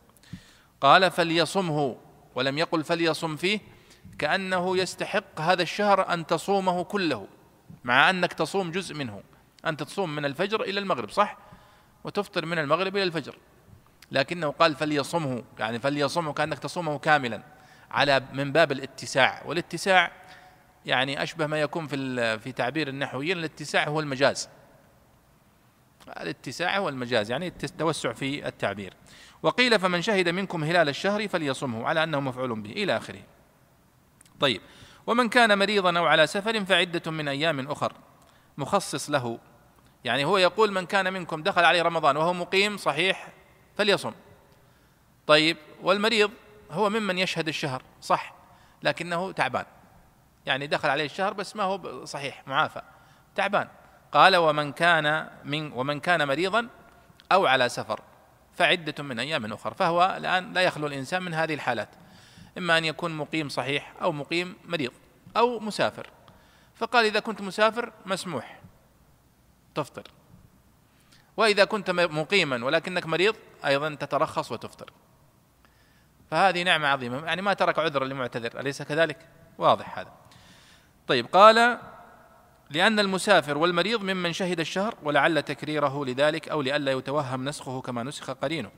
قال فليصمه ولم يقل فليصم فيه كأنه يستحق هذا الشهر أن تصومه كله مع أنك تصوم جزء منه. أنت تصوم من الفجر إلى المغرب صح؟ وتفطر من المغرب إلى الفجر. لكنه قال فليصمه يعني فليصمه كأنك تصومه كاملا على من باب الاتساع. والاتساع يعني أشبه ما يكون في في تعبير النحويين الاتساع هو المجاز. الاتساع هو المجاز يعني التوسع في التعبير. وقيل فمن شهد منكم هلال الشهر فليصمه على أنه مفعول به إلى آخره. طيب. ومن كان مريضا أو على سفر فعدة من أيام أخر. مخصص له. يعني هو يقول من كان منكم دخل عليه رمضان وهو مقيم صحيح فليصم. طيب. والمريض هو ممن يشهد الشهر. صح. لكنه تعبان. يعني دخل عليه الشهر بس ما هو صحيح. معافى. تعبان. قال ومن كان من ومن كان مريضا أو على سفر فعدة من أيام أخر. فهو الآن لا يخلو الإنسان من هذه الحالات. إما أن يكون مقيم صحيح أو مقيم مريض أو مسافر. فقال إذا كنت مسافر مسموح. تفطر. وإذا كنت مقيما ولكنك مريض أيضا تترخص وتفطر. فهذه نعمة عظيمة. يعني ما ترك عذرا لمعتذر. أليس كذلك؟ واضح هذا. طيب قال لأن المسافر والمريض ممن شهد الشهر ولعل تكريره لذلك أو لئلا يتوهم نسخه كما نسخ قرينه.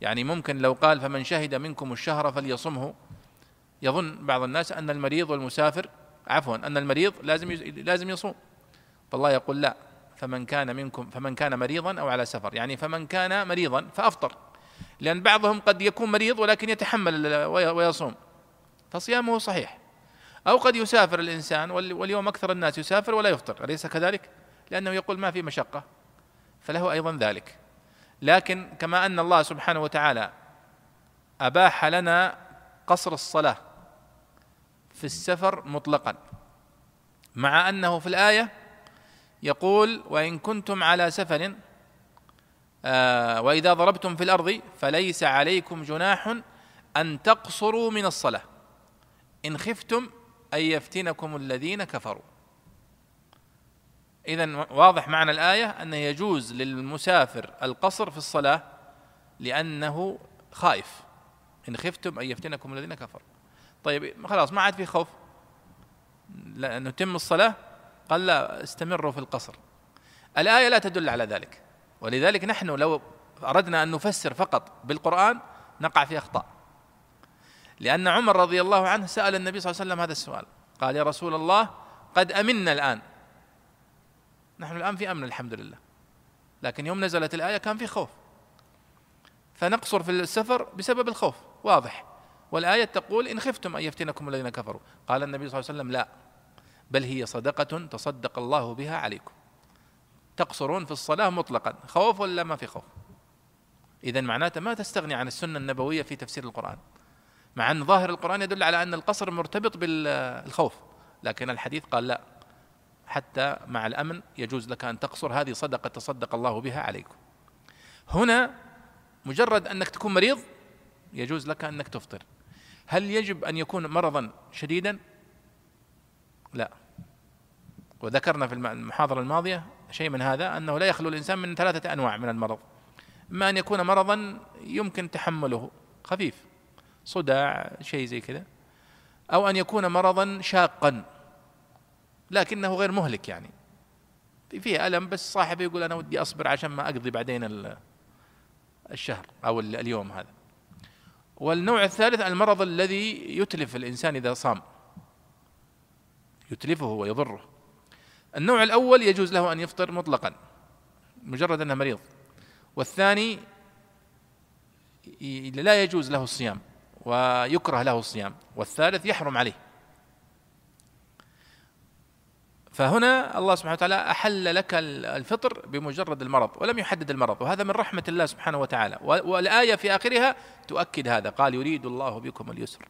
يعني ممكن لو قال فمن شهد منكم الشهر فليصمه يظن بعض الناس أن المريض والمسافر عفوا أن المريض لازم لازم يصوم. فالله يقول لا فمن كان منكم فمن كان مريضا أو على سفر. يعني فمن كان مريضا فأفطر. لأن بعضهم قد يكون مريض ولكن يتحمل ويصوم. فصيامه صحيح. أو قد يسافر الإنسان واليوم أكثر الناس يسافر ولا يفطر. أليس كذلك؟ لأنه يقول ما في مشقة. فله أيضا ذلك. لكن كما أن الله سبحانه وتعالى أباح لنا قصر الصلاة. في السفر مطلقا. مع أنه في الآية يقول وإن كنتم على سفر آه وإذا ضربتم في الأرض فليس عليكم جناح أن تقصروا من الصلاة. إن خفتم أن يفتنكم الذين كفروا. إذا واضح معنى الآية أنه يجوز للمسافر القصر في الصلاة لأنه خائف. إن خفتم أن يفتنكم الذين كفروا. طيب خلاص ما عاد في خوف. نتم الصلاة. قال لا استمروا في القصر. الآية لا تدل على ذلك. ولذلك نحن لو أردنا أن نفسر فقط بالقرآن نقع في أخطاء. لأن عمر رضي الله عنه سأل النبي صلى الله عليه وسلم هذا السؤال. قال يا رسول الله قد أمنا الآن. نحن الآن في أمن الحمد لله. لكن يوم نزلت الآية كان في خوف. فنقصر في السفر بسبب الخوف. واضح. والآية تقول إن خفتم أن يفتنكم الذين كفروا. قال النبي صلى الله عليه وسلم لا بل هي صدقة تصدق الله بها عليكم. تقصرون في الصلاة مطلقا خوف ولا ما في خوف؟ إذا معناته ما تستغني عن السنة النبوية في تفسير القرآن. مع أن ظاهر القرآن يدل على أن القصر مرتبط بالخوف لكن الحديث قال لا. حتى مع الأمن يجوز لك أن تقصر هذه صدقة تصدق الله بها عليكم. هنا مجرد أنك تكون مريض يجوز لك أنك تفطر. هل يجب أن يكون مرضا شديدا؟ لا. وذكرنا في المحاضرة الماضية شيء من هذا أنه لا يخلو الإنسان من ثلاثة أنواع من المرض. إما أن يكون مرضا يمكن تحمله خفيف صداع شيء زي كذا. أو أن يكون مرضا شاقا لكنه غير مهلك يعني. فيه ألم بس صاحبه يقول أنا ودي أصبر عشان ما أقضي بعدين الشهر أو اليوم هذا. والنوع الثالث المرض الذي يتلف الإنسان إذا صام. يتلفه ويضره. النوع الأول يجوز له أن يفطر مطلقا مجرد أنه مريض. والثاني لا يجوز له الصيام ويكره له الصيام. والثالث يحرم عليه. فهنا الله سبحانه وتعالى أحل لك الفطر بمجرد المرض ولم يحدد المرض وهذا من رحمة الله سبحانه وتعالى. والآية في آخرها تؤكد هذا قال يريد الله بكم اليسر.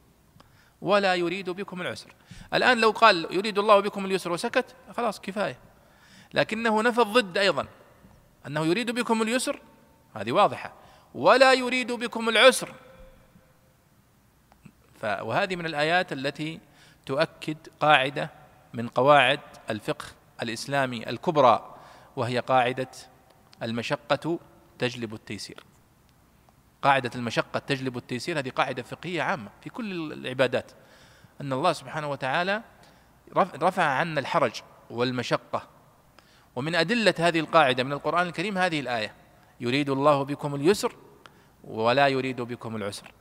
ولا يريد بكم العسر. الآن لو قال يريد الله بكم اليسر وسكت خلاص كفاية. لكنه نفى الضد أيضا. أنه يريد بكم اليسر هذه واضحة. ولا يريد بكم العسر. وهذه من الآيات التي تؤكد قاعدة من قواعد الفقه الإسلامي الكبرى وهي قاعدة المشقة تجلب التيسير. قاعدة المشقة تجلب التيسير هذه قاعدة فقهية عامة في كل العبادات. أن الله سبحانه وتعالى رفع عنا الحرج والمشقة. ومن أدلة هذه القاعدة من القرآن الكريم هذه الآية يريد الله بكم اليسر ولا يريد بكم العسر.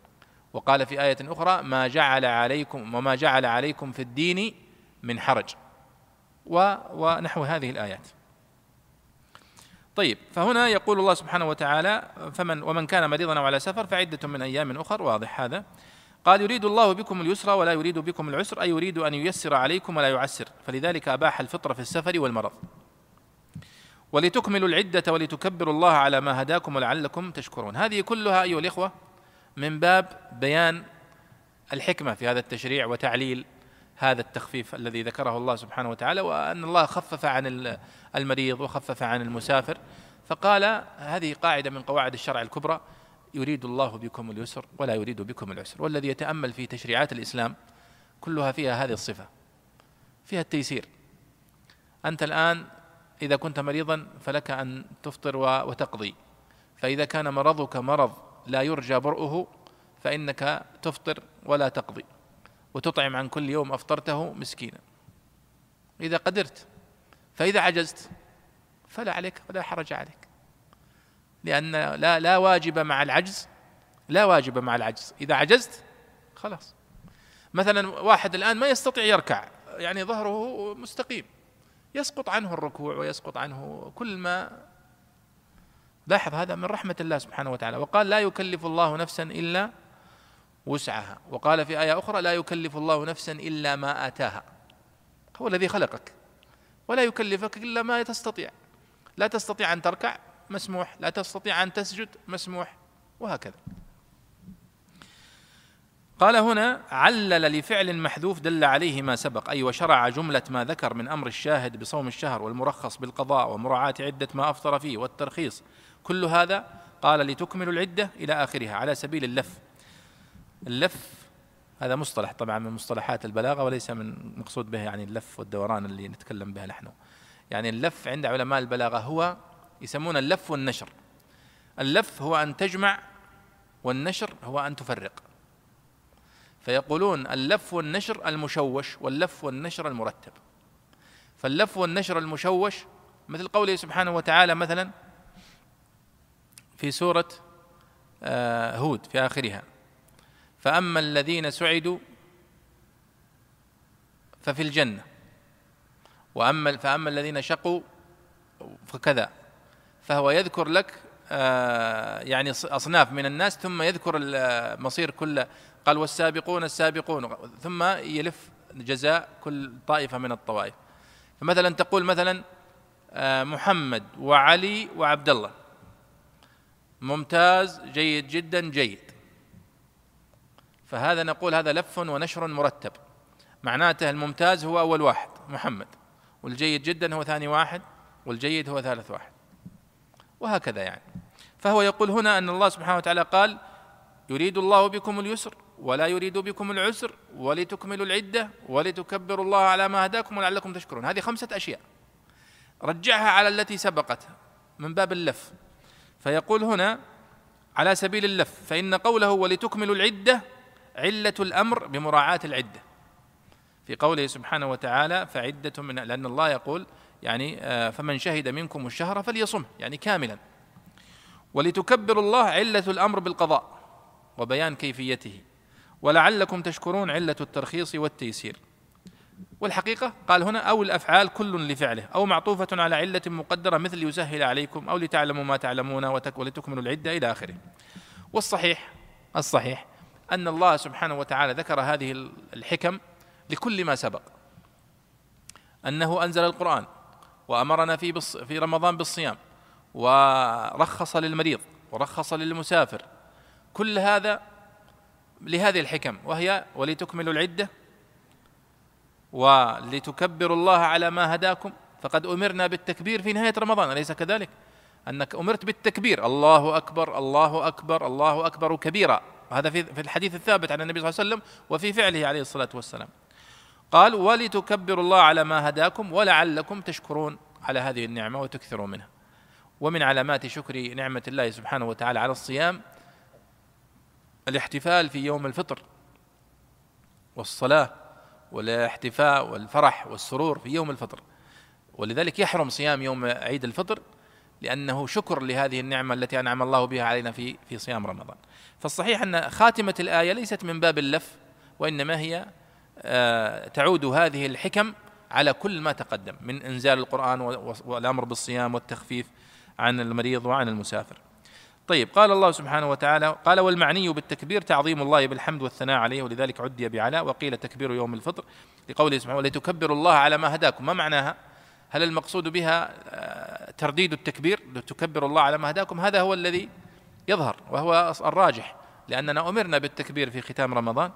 وقال في آية أخرى ما جعل عليكم وما جعل عليكم في الدين من حرج. ونحو هذه الآيات. طيب فهنا يقول الله سبحانه وتعالى فمن ومن كان مريضا أو على سفر فعدة من أيام أخر. واضح هذا. قال يريد الله بكم اليسر ولا يريد بكم العسر أي يريد أن ييسر عليكم ولا يعسر. فلذلك أباح الفطر في السفر والمرض. ولتكملوا العدة ولتكبروا الله على ما هداكم ولعلكم تشكرون. هذه كلها أيها الإخوة من باب بيان الحكمة في هذا التشريع وتعليل هذا التخفيف الذي ذكره الله سبحانه وتعالى وأن الله خفف عن المريض وخفف عن المسافر. فقال هذه قاعدة من قواعد الشرع الكبرى يريد الله بكم اليسر ولا يريد بكم العسر. والذي يتأمل في تشريعات الإسلام كلها فيها هذه الصفة فيها التيسير. أنت الآن إذا كنت مريضا فلك أن تفطر وتقضي. فإذا كان مرضك مرض لا يرجى برؤه فإنك تفطر ولا تقضي. وتطعم عن كل يوم أفطرته مسكينا. إذا قدرت فإذا عجزت فلا عليك ولا حرج عليك. لأن لا لا واجب مع العجز لا واجب مع العجز. إذا عجزت خلاص. مثلا واحد الآن ما يستطيع يركع يعني ظهره مستقيم. يسقط عنه الركوع ويسقط عنه كل ما. لاحظ هذا من رحمة الله سبحانه وتعالى. وقال لا يكلف الله نفسا إلا وسعها. وقال في آية أخرى لا يكلف الله نفسا إلا ما آتاها. هو الذي خلقك. ولا يكلفك إلا ما تستطيع. لا تستطيع أن تركع مسموح. لا تستطيع أن تسجد مسموح. وهكذا. قال هنا علل لفعل محذوف دل عليه ما سبق. أي وشرع جملة ما ذكر من أمر الشاهد بصوم الشهر والمرخص بالقضاء ومراعاة عدة ما أفطر فيه والترخيص. كل هذا قال لتكملوا العدة إلى آخرها على سبيل اللف. اللف هذا مصطلح طبعا من مصطلحات البلاغة وليس من مقصود به يعني اللف والدوران اللي نتكلم به نحن. يعني اللف عند علماء البلاغة هو يسمون اللف والنشر. اللف هو أن تجمع والنشر هو أن تفرق. فيقولون اللف والنشر المشوش واللف والنشر المرتب. فاللف والنشر المشوش مثل قوله سبحانه وتعالى مثلا في سورة آه، هود في آخرها. فأما الذين سعدوا ففي الجنة. وأما فأما الذين شقوا فكذا. فهو يذكر لك آه، يعني أصناف من الناس ثم يذكر مصير كل قال والسابقون السابقون ثم يلف جزاء كل طائفة من الطوائف. فمثلا تقول مثلا آه، محمد وعلي وعبد الله. ممتاز جيد جدا جيد. فهذا نقول هذا لف ونشر مرتب. معناته الممتاز هو أول واحد محمد. والجيد جدا هو ثاني واحد والجيد هو ثالث واحد. وهكذا يعني. فهو يقول هنا أن الله سبحانه وتعالى قال يريد الله بكم اليسر ولا يريد بكم العسر ولتكملوا العدة ولتكبروا الله على ما هداكم ولعلكم تشكرون. هذه خمسة أشياء. رجعها على التي سبقت من باب اللف. فيقول هنا على سبيل اللف فإن قوله ولتكملوا العدة علة الأمر بمراعاة العدة. في قوله سبحانه وتعالى فعدة من لأن الله يقول يعني آه، فمن شهد منكم الشهر فليصم يعني كاملا. ولتكبروا الله علة الأمر بالقضاء وبيان كيفيته. ولعلكم تشكرون علة الترخيص والتيسير. والحقيقة قال هنا أو الأفعال كل لفعله أو معطوفة على علة مقدرة مثل يسهل عليكم أو لتعلموا ما تعلمون ولتكملوا العدة إلى آخره. والصحيح الصحيح أن الله سبحانه وتعالى ذكر هذه الحكم لكل ما سبق. أنه أنزل القرآن وأمرنا في في رمضان بالصيام ورخص للمريض ورخص للمسافر. كل هذا لهذه الحكم وهي ولتكملوا العدة ولتكبروا الله على ما هداكم. فقد أمرنا بالتكبير في نهاية رمضان أليس كذلك؟ أنك أمرت بالتكبير. الله أكبر الله أكبر الله أكبر كبيرا. هذا في الحديث الثابت عن النبي صلى الله عليه وسلم وفي فعله عليه الصلاة والسلام. قال ولتكبروا الله على ما هداكم ولعلكم تشكرون على هذه النعمة وتكثروا منها. ومن علامات شكر نعمة الله سبحانه وتعالى على الصيام الاحتفال في يوم الفطر والصلاة والاحتفاء والفرح والسرور في يوم الفطر. ولذلك يحرم صيام يوم عيد الفطر لأنه شكر لهذه النعمة التي أنعم الله بها علينا في في صيام رمضان. فالصحيح أن خاتمة الآية ليست من باب اللف وإنما هي آه، تعود هذه الحكم على كل ما تقدم من إنزال القرآن والأمر بالصيام والتخفيف عن المريض وعن المسافر. طيب قال الله سبحانه وتعالى قال والمعني بالتكبير تعظيم الله بالحمد والثناء عليه ولذلك عدي بعلاء وقيل تكبير يوم الفطر لقوله سبحانه ولتكبروا الله على ما هداكم. ما معناها؟ هل المقصود بها آه، ترديد التكبير؟ لتكبروا الله على ما هداكم. هذا هو الذي يظهر وهو الراجح لأننا أمرنا بالتكبير في ختام رمضان.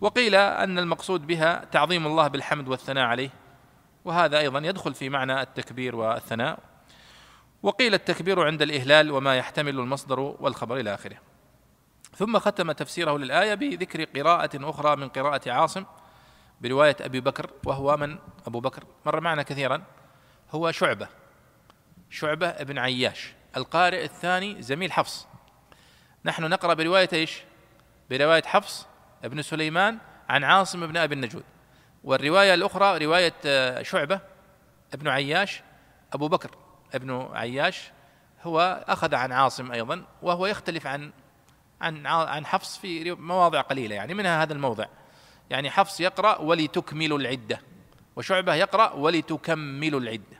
وقيل أن المقصود بها تعظيم الله بالحمد والثناء عليه وهذا أيضا يدخل في معنى التكبير والثناء. وقيل التكبير عند الإهلال وما يحتمل المصدر والخبر إلى آخره. ثم ختم تفسيره للآية بذكر قراءة أخرى من قراءة عاصم برواية أبي بكر وهو من أبو بكر مر معنا كثيرا هو شعبة شعبة ابن عياش القارئ الثاني زميل حفص. نحن نقرأ برواية إيش؟ برواية حفص ابن سليمان عن عاصم بن أبي النجود. والرواية الأخرى رواية آه، شعبة ابن عياش أبو بكر ابن عياش هو أخذ عن عاصم أيضا وهو يختلف عن عن عن حفص في مواضع قليلة يعني منها هذا الموضع. يعني حفص يقرأ ولتكملوا العدة وشعبة يقرأ ولتكملوا العدة.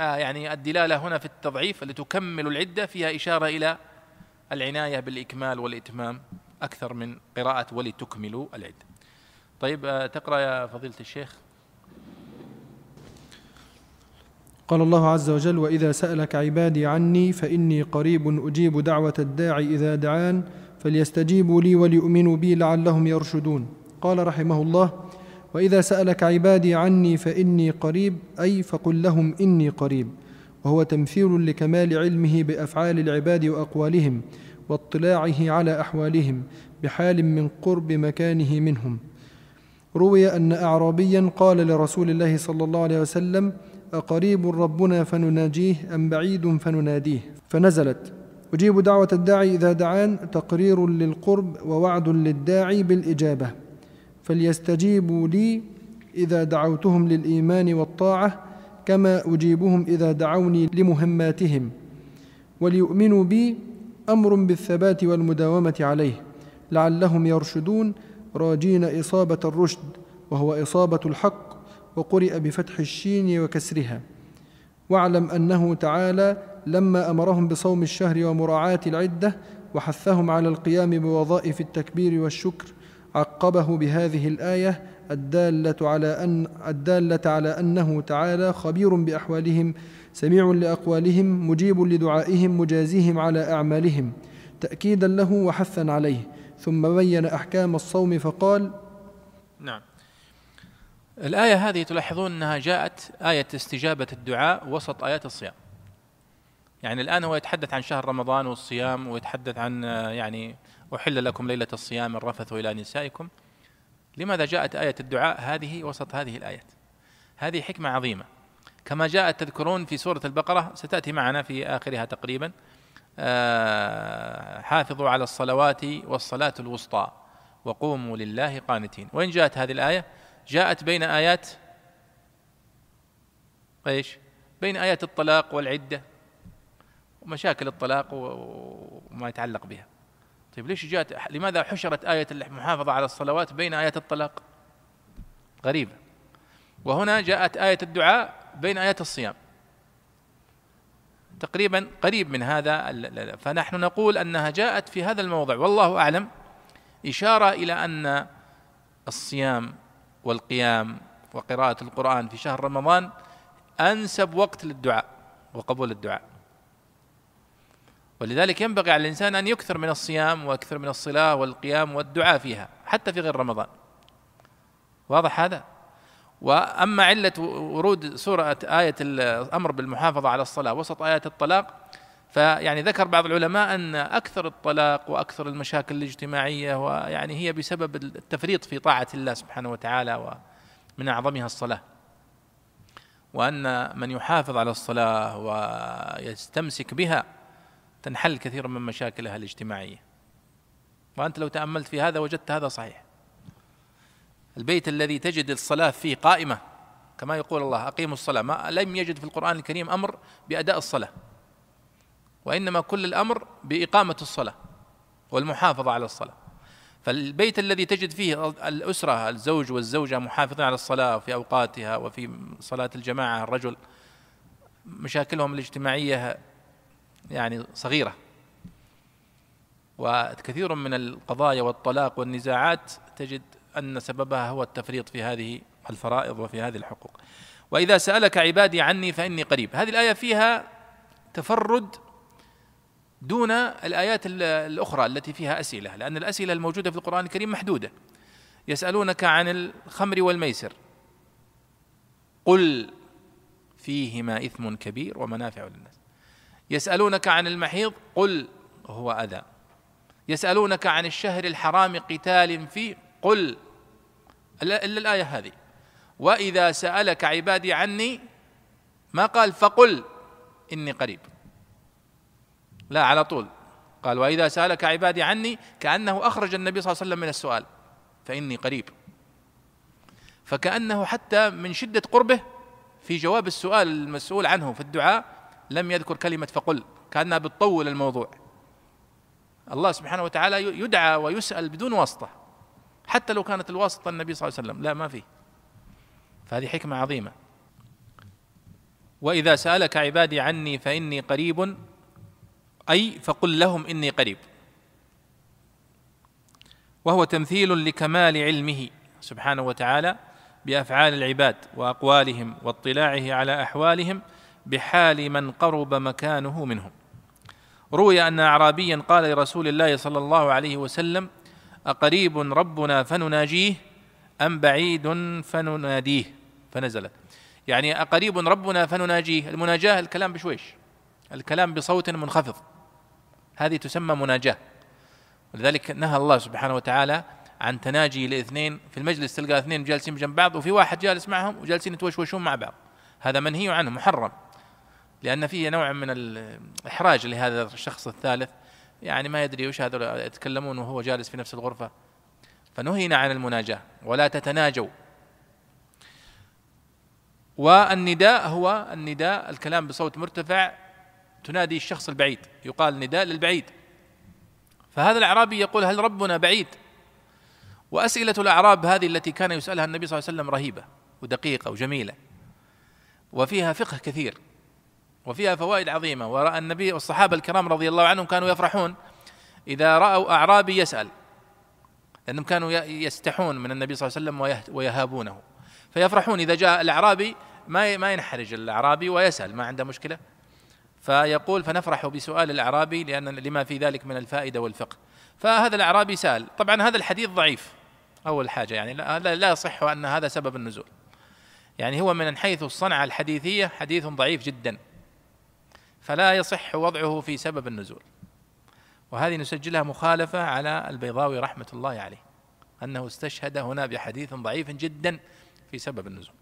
آه يعني الدلالة هنا في التضعيف لتكملوا العدة فيها إشارة إلى العناية بالإكمال والإتمام أكثر من قراءة ولتكملوا العدة. طيب آه تقرأ يا فضيلة الشيخ. قال الله عز وجل وإذا سألك عبادي عني فإني قريب أجيب دعوة الداعي إذا دعان فليستجيبوا لي وليؤمنوا بي لعلهم يرشدون. قال رحمه الله وإذا سألك عبادي عني فإني قريب أي فقل لهم إني قريب. وهو تمثيل لكمال علمه بأفعال العباد وأقوالهم واطلاعه على أحوالهم بحال من قرب مكانه منهم. روي أن اعرابيا قال لرسول الله صلى الله عليه وسلم أقريب ربنا فنناجيه أم بعيد فنناديه؟ فنزلت أجيب دعوة الداعي إذا دعان تقرير للقرب ووعد للداعي بالإجابة. فليستجيبوا لي إذا دعوتهم للإيمان والطاعة كما أجيبهم إذا دعوني لمهماتهم. وليؤمنوا بي أمر بالثبات والمداومة عليه لعلهم يرشدون. راجين إصابة الرشد وهو إصابة الحق وقرئ بفتح الشين وكسرها. واعلم أنه تعالى لما أمرهم بصوم الشهر ومراعاة العدة وحثهم على القيام بوظائف التكبير والشكر عقبه بهذه الآية الدالة على ان الدالة على أنه تعالى خبير بأحوالهم سميع لأقوالهم مجيب لدعائهم مجازيهم على أعمالهم تأكيدا له وحثا عليه. ثم بين أحكام الصوم فقال نعم. الآية هذه تلاحظون أنها جاءت آية استجابة الدعاء وسط آيات الصيام. يعني الآن هو يتحدث عن شهر رمضان والصيام ويتحدث عن يعني أحل لكم ليلة الصيام الرفث إلى نسائكم. لماذا جاءت آية الدعاء هذه وسط هذه الآيات؟ هذه حكمة عظيمة. كما جاءت تذكرون في سورة البقرة ستأتي معنا في آخرها تقريبا آه، حافظوا على الصلوات والصلاة الوسطى وقوموا لله قانتين. وين جاءت هذه الآية؟ جاءت بين آيات إيش؟ بين آيات الطلاق والعدة. ومشاكل الطلاق وما يتعلق بها. طيب ليش جاءت لماذا حشرت آية المحافظة على الصلوات بين آيات الطلاق؟ غريبة. وهنا جاءت آية الدعاء بين آيات الصيام. تقريبا قريب من هذا فنحن نقول أنها جاءت في هذا الموضع. والله أعلم. إشارة إلى أن الصيام والقيام وقراءة القرآن في شهر رمضان أنسب وقت للدعاء وقبول الدعاء. ولذلك ينبغي على الإنسان أن يكثر من الصيام ويكثر من الصلاة والقيام والدعاء فيها حتى في غير رمضان. واضح هذا؟ وأما علة ورود سورة آية الأمر بالمحافظة على الصلاة وسط آيات الطلاق فيعني ذكر بعض العلماء أن أكثر الطلاق وأكثر المشاكل الاجتماعية ويعني هي بسبب التفريط في طاعة الله سبحانه وتعالى ومن أعظمها الصلاة. وأن من يحافظ على الصلاة ويستمسك بها تنحل كثير من مشاكلها الاجتماعية. وأنت لو تأملت في هذا وجدت هذا صحيح. البيت الذي تجد الصلاة فيه قائمة كما يقول الله أقيموا الصلاة. ما لم يجد في القرآن الكريم أمر بأداء الصلاة وإنما كل الأمر بإقامة الصلاة والمحافظة على الصلاة. فالبيت الذي تجد فيه الأسرة الزوج والزوجة محافظين على الصلاة في أوقاتها وفي صلاة الجماعة الرجل مشاكلهم الاجتماعية يعني صغيرة. وكثير من القضايا والطلاق والنزاعات تجد أن سببها هو التفريط في هذه الفرائض وفي هذه الحقوق. وإذا سألك عبادي عني فإني قريب. هذه الآية فيها تفرد دون الآيات الأخرى التي فيها أسئلة لأن الأسئلة الموجودة في القرآن الكريم محدودة. يسألونك عن الخمر والميسر. قل فيهما إثم كبير ومنافع للناس. يسألونك عن المحيض قل هو أذى. يسألونك عن الشهر الحرام قتال فيه قل. إلا الآية هذه. وإذا سألك عبادي عني ما قال فقل إني قريب. لا على طول. قال وإذا سألك عبادي عني كأنه أخرج النبي صلى الله عليه وسلم من السؤال فإني قريب. فكأنه حتى من شدة قربه في جواب السؤال المسؤول عنه في الدعاء لم يذكر كلمة فقل كأنها بتطول الموضوع. الله سبحانه وتعالى يدعى ويسأل بدون واسطة. حتى لو كانت الواسطة النبي صلى الله عليه وسلم لا ما فيه فهذه حكمة عظيمة. وإذا سألك عبادي عني فإني قريب أي فقل لهم إني قريب. وهو تمثيل لكمال علمه سبحانه وتعالى بأفعال العباد وأقوالهم واطلاعه على أحوالهم بحال من قرب مكانه منهم. روي أن اعرابيا قال لرسول الله صلى الله عليه وسلم أقريب ربنا فنناجيه أم بعيد فنناديه؟ فنزلت. يعني أقريب ربنا فنناجيه. المناجاة الكلام بشويش. الكلام بصوت منخفض. هذه تسمى مناجاة. ولذلك نهى الله سبحانه وتعالى عن تناجي لاثنين. في المجلس تلقى اثنين جالسين جنب بعض وفي واحد جالس معهم وجالسين يتوشوشون مع بعض. هذا منهي عنه محرم. لأن فيه نوع من الإحراج لهذا الشخص الثالث. يعني ما يدري وش هذول يتكلمون وهو جالس في نفس الغرفة. فنهينا عن المناجاة ولا تتناجوا. والنداء هو النداء الكلام بصوت مرتفع تنادي الشخص البعيد. يقال نداء للبعيد. فهذا الأعرابي يقول هل ربنا بعيد؟ وأسئلة الأعراب هذه التي كان يسألها النبي صلى الله عليه وسلم رهيبة ودقيقة وجميلة. وفيها فقه كثير. وفيها فوائد عظيمة. ورأى النبي والصحابة الكرام رضي الله عنهم كانوا يفرحون إذا رأوا أعرابي يسأل لأنهم كانوا يستحون من النبي صلى الله عليه وسلم ويهابونه. فيفرحون إذا جاء الأعرابي ما ما ينحرج الأعرابي ويسأل ما عنده مشكلة. فيقول فنفرح بسؤال الأعرابي لأن لما في ذلك من الفائدة والفقه فهذا الأعرابي سأل. طبعا هذا الحديث ضعيف. أول حاجة يعني لا, لا يصح أن هذا سبب النزول. يعني هو من حيث الصنعة الحديثية حديث ضعيف جدا. فلا يصح وضعه في سبب النزول. وهذه نسجلها مخالفة على البيضاوي رحمة الله عليه أنه استشهد هنا بحديث ضعيف جدا في سبب النزول.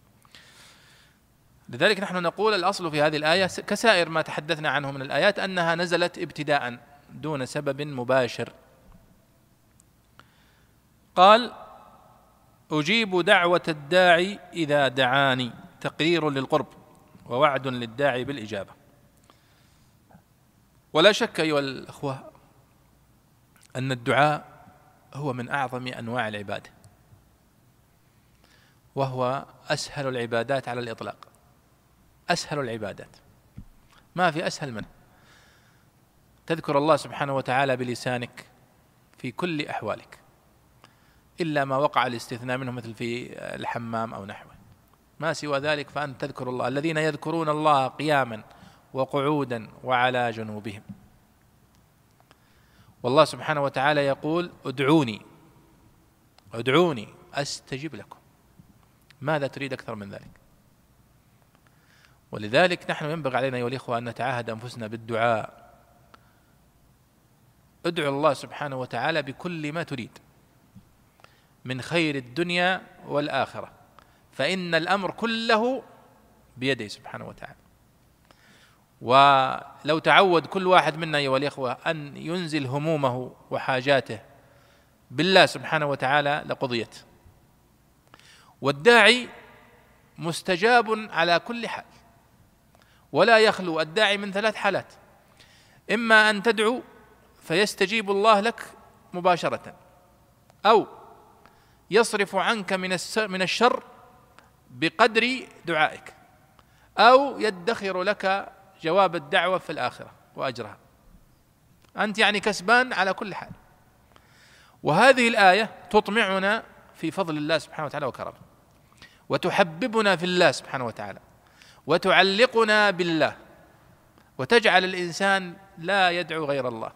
لذلك نحن نقول الأصل في هذه الآية كسائر ما تحدثنا عنه من الآيات أنها نزلت ابتداء دون سبب مباشر. قال أجيب دعوة الداعي إذا دعاني تقرير للقرب ووعد للداعي بالإجابة. ولا شك أيها الأخوة أن الدعاء هو من أعظم أنواع العبادة وهو أسهل العبادات على الإطلاق أسهل العبادات. ما في أسهل منه. تذكر الله سبحانه وتعالى بلسانك في كل أحوالك إلا ما وقع الاستثناء منه مثل في الحمام أو نحوه. ما سوى ذلك فأنت تذكر الله. الذين يذكرون الله قياما وقعودا وعلى جنوبهم. والله سبحانه وتعالى يقول ادعوني ادعوني أستجب لكم. ماذا تريد أكثر من ذلك؟ ولذلك نحن ينبغي علينا أيها الإخوة أن نتعاهد أنفسنا بالدعاء. ادعو الله سبحانه وتعالى بكل ما تريد من خير الدنيا والآخرة فإن الأمر كله بيده سبحانه وتعالى. ولو تعود كل واحد منا ايها الاخوه أن ينزل همومه وحاجاته بالله سبحانه وتعالى لقضيت. والداعي مستجاب على كل حال. ولا يخلو الداعي من ثلاث حالات. إما أن تدعو فيستجيب الله لك مباشرة. أو يصرف عنك من من الشر بقدر دعائك. أو يدخر لك جواب الدعوة في الآخرة وأجرها. أنت يعني كسبان على كل حال. وهذه الآية تطمعنا في فضل الله سبحانه وتعالى وكرمه. وتحببنا في الله سبحانه وتعالى. وتعلقنا بالله. وتجعل الإنسان لا يدعو غير الله.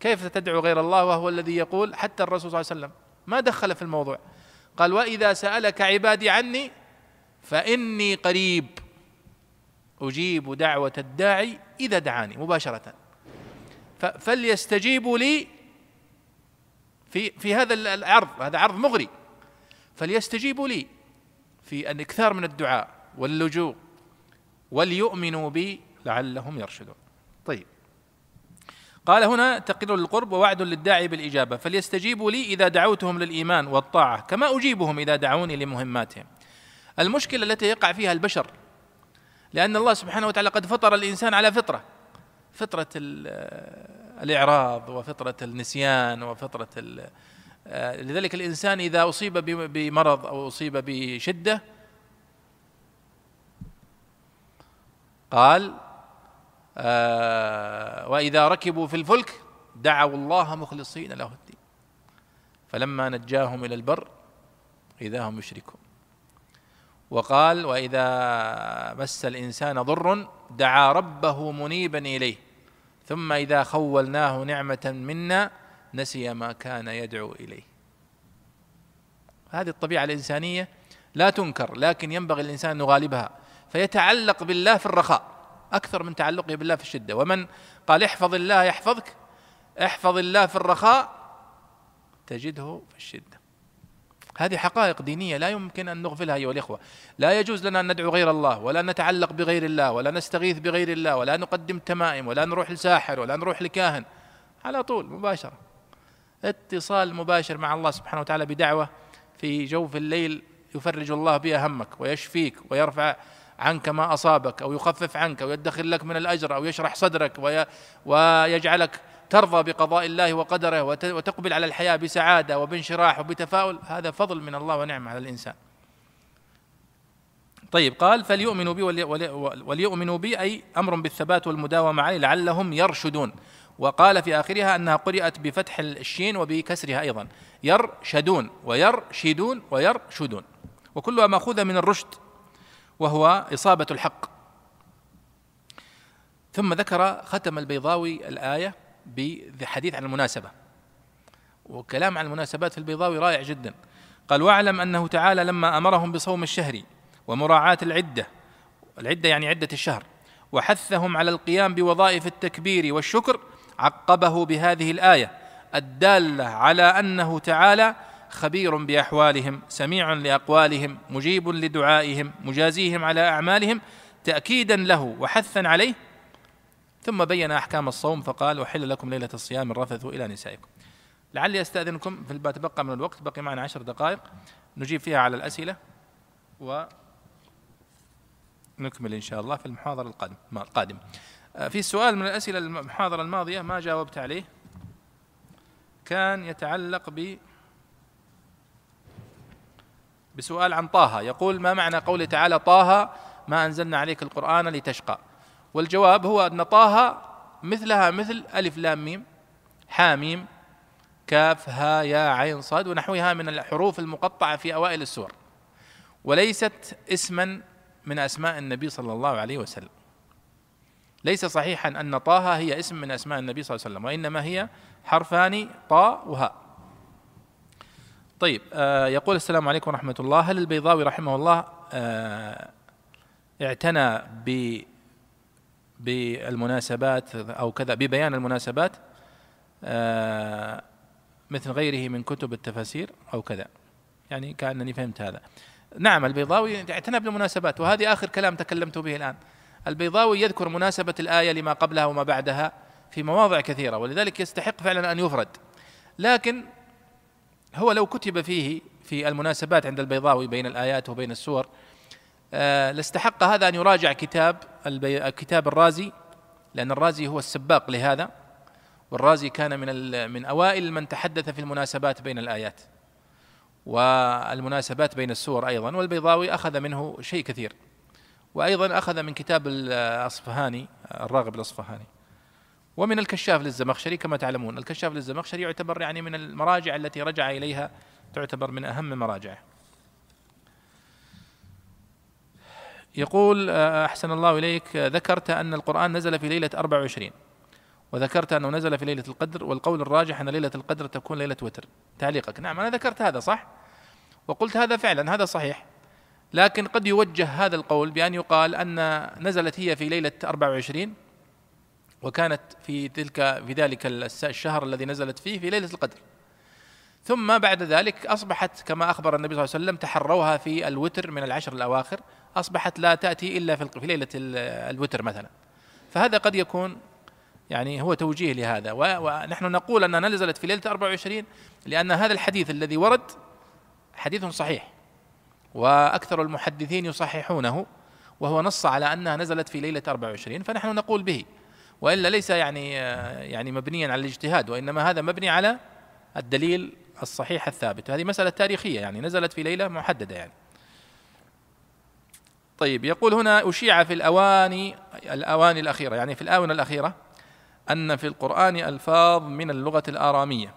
كيف تدعو غير الله؟ وهو الذي يقول حتى الرسول صلى الله عليه وسلم. ما دخل في الموضوع. قال وإذا سألك عبادي عني فإني قريب. أجيب دعوة الداعي إذا دعاني مباشرة. فليستجيبوا لي في في هذا العرض هذا عرض مغري. فليستجيبوا لي في الإكثار من الدعاء واللجوء وليؤمنوا بي لعلهم يرشدون. طيب. قال هنا تقرير للقرب ووعد للداعي بالإجابة. فليستجيبوا لي إذا دعوتهم للإيمان والطاعة كما أجيبهم إذا دعوني لمهماتهم. المشكلة التي يقع فيها البشر لأن الله سبحانه وتعالى قد فطر الإنسان على فطرة. فطرة الإعراض وفطرة النسيان وفطرة لذلك الإنسان إذا أصيب بمرض أو أصيب بشدة قال آه وإذا ركبوا في الفلك دعوا الله مخلصين له الدين. فلما نجاهم إلى البر إذا هم يشركون وقال وإذا مس الإنسان ضر دعا ربه منيبا إليه ثم إذا خولناه نعمة منا نسي ما كان يدعو إليه. هذه الطبيعة الإنسانية لا تنكر لكن ينبغي الإنسان أن يغالبها فيتعلق بالله في الرخاء أكثر من تعلقه بالله في الشدة. ومن قال احفظ الله يحفظك احفظ الله في الرخاء تجده في الشدة. هذه حقائق دينية لا يمكن أن نغفلها أيها الإخوة. لا يجوز لنا أن ندعو غير الله ولا نتعلق بغير الله ولا نستغيث بغير الله ولا نقدم تمائم ولا نروح لساحر ولا نروح لكاهن. على طول مباشرة. اتصال مباشر مع الله سبحانه وتعالى بدعوة في جوف الليل يفرج الله بها همك ويشفيك ويرفع عنك ما أصابك أو يخفف عنك أو يدخر لك من الأجر أو يشرح صدرك ويجعلك ترضى بقضاء الله وقدره وتقبل على الحياة بسعادة وبانشراح وبتفاؤل هذا فضل من الله ونعمة على الإنسان. طيب قال فليؤمنوا بي وليؤمنوا بي أي أمر بالثبات والمداومة عليه لعلهم يرشدون. وقال في آخرها أنها قرأت بفتح الشين وبكسرها أيضا يرشدون ويرشدون ويرشدون. وكلها مأخوذة من الرشد وهو إصابة الحق. ثم ذكر ختم البيضاوي الآية بحديث عن المناسبة. وكلام عن المناسبات في البيضاوي رائع جدا. قال واعلم أنه تعالى لما أمرهم بصوم الشهر ومراعاة العدة العدة يعني عدة الشهر وحثهم على القيام بوظائف التكبير والشكر عقبه بهذه الآية الدالة على أنه تعالى خبير بأحوالهم سميع لأقوالهم مجيب لدعائهم مجازيهم على أعمالهم تاكيدا له وحثا عليه ثم بين أحكام الصوم فقال أحل لكم ليلة الصيام الرفث إلى نسائكم. لعلي أستأذنكم في ما تبقى من الوقت بقي معنا عشر دقائق. نجيب فيها على الأسئلة و نكمل إن شاء الله في المحاضرة القادم القادم. آه، في سؤال من الأسئلة المحاضرة الماضية ما جاوبت عليه؟ كان يتعلق ب بسؤال عن طه. يقول ما معنى قوله تعالى طه ما أنزلنا عليك القرآن لتشقى؟ والجواب هو أن طه مثلها مثل ألف لام ميم حاميم كاف ها يا عين صاد ونحوها من الحروف المقطعة في أوائل السور. وليست اسما من أسماء النبي صلى الله عليه وسلم. ليس صحيحا أن طه هي اسم من أسماء النبي صلى الله عليه وسلم وإنما هي حرفان طاء وهاء طيب آه يقول السلام عليكم ورحمة الله. هل البيضاوي رحمه الله آه اعتنى ب بالمناسبات أو كذا ببيان المناسبات آه مثل غيره من كتب التفاسير أو كذا. يعني كأنني فهمت هذا. نعم البيضاوي اعتنى بالمناسبات وهذه آخر كلام تكلمت به الآن. البيضاوي يذكر مناسبة الآية لما قبلها وما بعدها في مواضع كثيرة ولذلك يستحق فعلا أن يفرد. لكن هو لو كتب فيه في المناسبات عند البيضاوي بين الآيات وبين السور لاستحق هذا أن يراجع كتاب كتاب الرازي لأن الرازي هو السباق لهذا والرازي كان من من أوائل من تحدث في المناسبات بين الآيات والمناسبات بين السور أيضا والبيضاوي أخذ منه شيء كثير وأيضا أخذ من كتاب الأصفهاني الراغب الأصفهاني. ومن الكشاف للزمخشري كما تعلمون الكشاف للزمخشري يعتبر يعني من المراجع التي رجع إليها تعتبر من أهم مراجعه. يقول أحسن الله إليك ذكرت أن القرآن نزل في ليلة 24 وذكرت أنه نزل في ليلة القدر والقول الراجح أن ليلة القدر تكون ليلة وتر تعليقك. نعم أنا ذكرت هذا صح؟ وقلت هذا فعلا هذا صحيح. لكن قد يوجه هذا القول بأن يقال أن نزلت هي في ليلة 24 وكانت في تلك في ذلك الشهر الذي نزلت فيه في ليلة القدر. ثم بعد ذلك أصبحت كما أخبر النبي صلى الله عليه وسلم تحروها في الوتر من العشر الأواخر أصبحت لا تأتي إلا في ليلة الوتر مثلا. فهذا قد يكون يعني هو توجيه لهذا. ونحن نقول أنها نزلت في ليلة 24 لأن هذا الحديث الذي ورد حديث صحيح وأكثر المحدثين يصححونه وهو نص على أنها نزلت في ليلة 24 فنحن نقول به. وإلا ليس يعني يعني مبنيا على الاجتهاد وإنما هذا مبني على الدليل الصحيح الثابت. هذه مسألة تاريخية يعني نزلت في ليلة محددة يعني. طيب يقول هنا أشيع في الأواني الأواني الأخيرة يعني في الآونة الأخيرة أن في القرآن ألفاظ من اللغة الآرامية.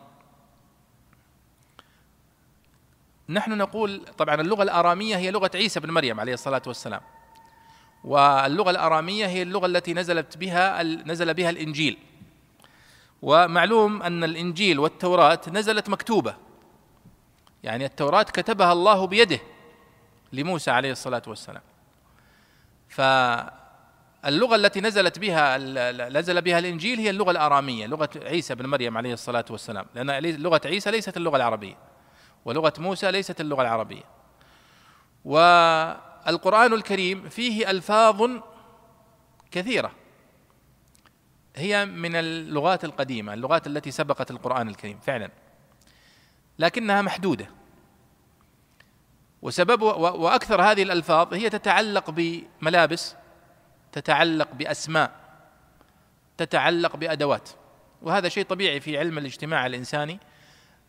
نحن نقول طبعا اللغة الآرامية هي لغة عيسى بن مريم عليه الصلاة والسلام. واللغة الآرامية هي اللغة التي نزلت بها نزل بها الإنجيل. ومعلوم أن الإنجيل والتوراة نزلت مكتوبة. يعني التوراة كتبها الله بيده لموسى عليه الصلاة والسلام. فاللغة التي نزلت بها نزل بها الإنجيل هي اللغة الآرامية لغة عيسى بن مريم عليه الصلاة والسلام. لأن لغة عيسى ليست اللغة العربية ولغة موسى ليست اللغة العربية. والقرآن الكريم فيه ألفاظ كثيرة. هي من اللغات القديمة اللغات التي سبقت القرآن الكريم فعلا. لكنها محدودة. وسبب وأكثر هذه الألفاظ هي تتعلق بملابس تتعلق بأسماء تتعلق بأدوات. وهذا شيء طبيعي في علم الاجتماع الإنساني.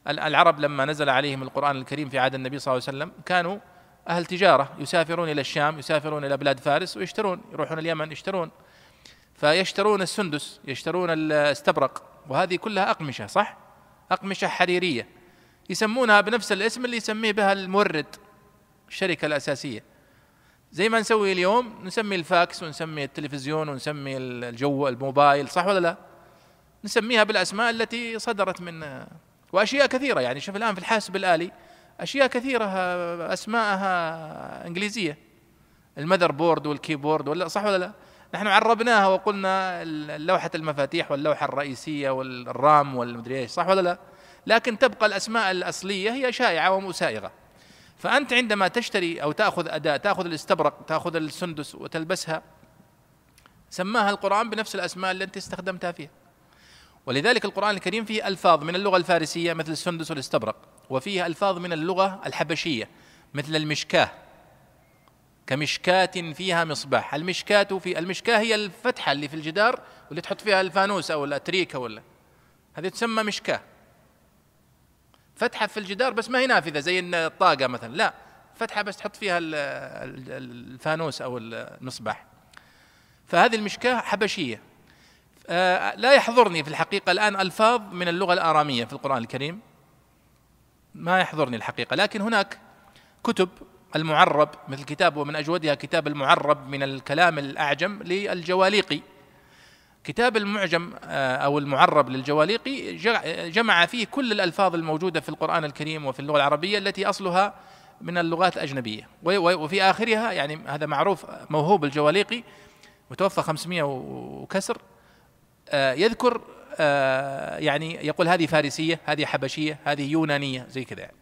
العرب لما نزل عليهم القرآن الكريم في عهد النبي صلى الله عليه وسلم كانوا أهل تجارة يسافرون إلى الشام يسافرون إلى بلاد فارس ويشترون يروحون اليمن يشترون فيشترون السندس يشترون الاستبرق وهذه كلها أقمشة صح؟ أقمشة حريرية. يسمونها بنفس الاسم اللي يسميه بها المورد الشركة الأساسية. زي ما نسوي اليوم نسمي الفاكس ونسمي التلفزيون ونسمي الجو الموبايل صح ولا لا؟ نسميها بالأسماء التي صدرت من وأشياء كثيرة. يعني شوف الآن في الحاسب الآلي أشياء كثيرة أسماءها إنجليزية. ال motherboard وال keyboard ولا صح ولا لا؟ نحن عربناها وقلنا لوحة المفاتيح واللوحة الرئيسية وال RAM والمدري إيش صح ولا لا؟ لكن تبقى الأسماء الأصلية هي شائعة ومسائغة فأنت عندما تشتري أو تأخذ أداة تأخذ الاستبرق تأخذ السندس وتلبسها سماها القرآن بنفس الأسماء أنت استخدمتها فيها. ولذلك القرآن الكريم فيه ألفاظ من اللغة الفارسية مثل السندس والاستبرق وفيه ألفاظ من اللغة الحبشية مثل المشكاة. كمشكاة فيها مصباح. المشكاة في المشكاة هي الفتحة اللي في الجدار واللي تحط فيها الفانوس أو التريكة ولا. هذه تسمى مشكاة. فتحة في الجدار بس ما هي نافذة زي الطاقة مثلا. لا فتحة بس تحط فيها الفانوس أو المصباح. فهذه المشكاة حبشية. آه، لا يحضرني في الحقيقة الآن ألفاظ من اللغة الآرامية في القرآن الكريم. ما يحضرني الحقيقة. لكن هناك كتب المعرب مثل كتاب ومن أجودها كتاب المعرب من الكلام الأعجم للجواليقي. كتاب المعجم آه، أو المعرب للجواليقي جمع فيه كل الألفاظ الموجودة في القرآن الكريم وفي اللغة العربية التي أصلها من اللغات الأجنبية. وفي آخرها يعني هذا معروف موهوب الجواليقي متوفى 500 وكسر آه، يذكر آه، يعني يقول هذه فارسية هذه حبشية هذه يونانية زي كذا يعني.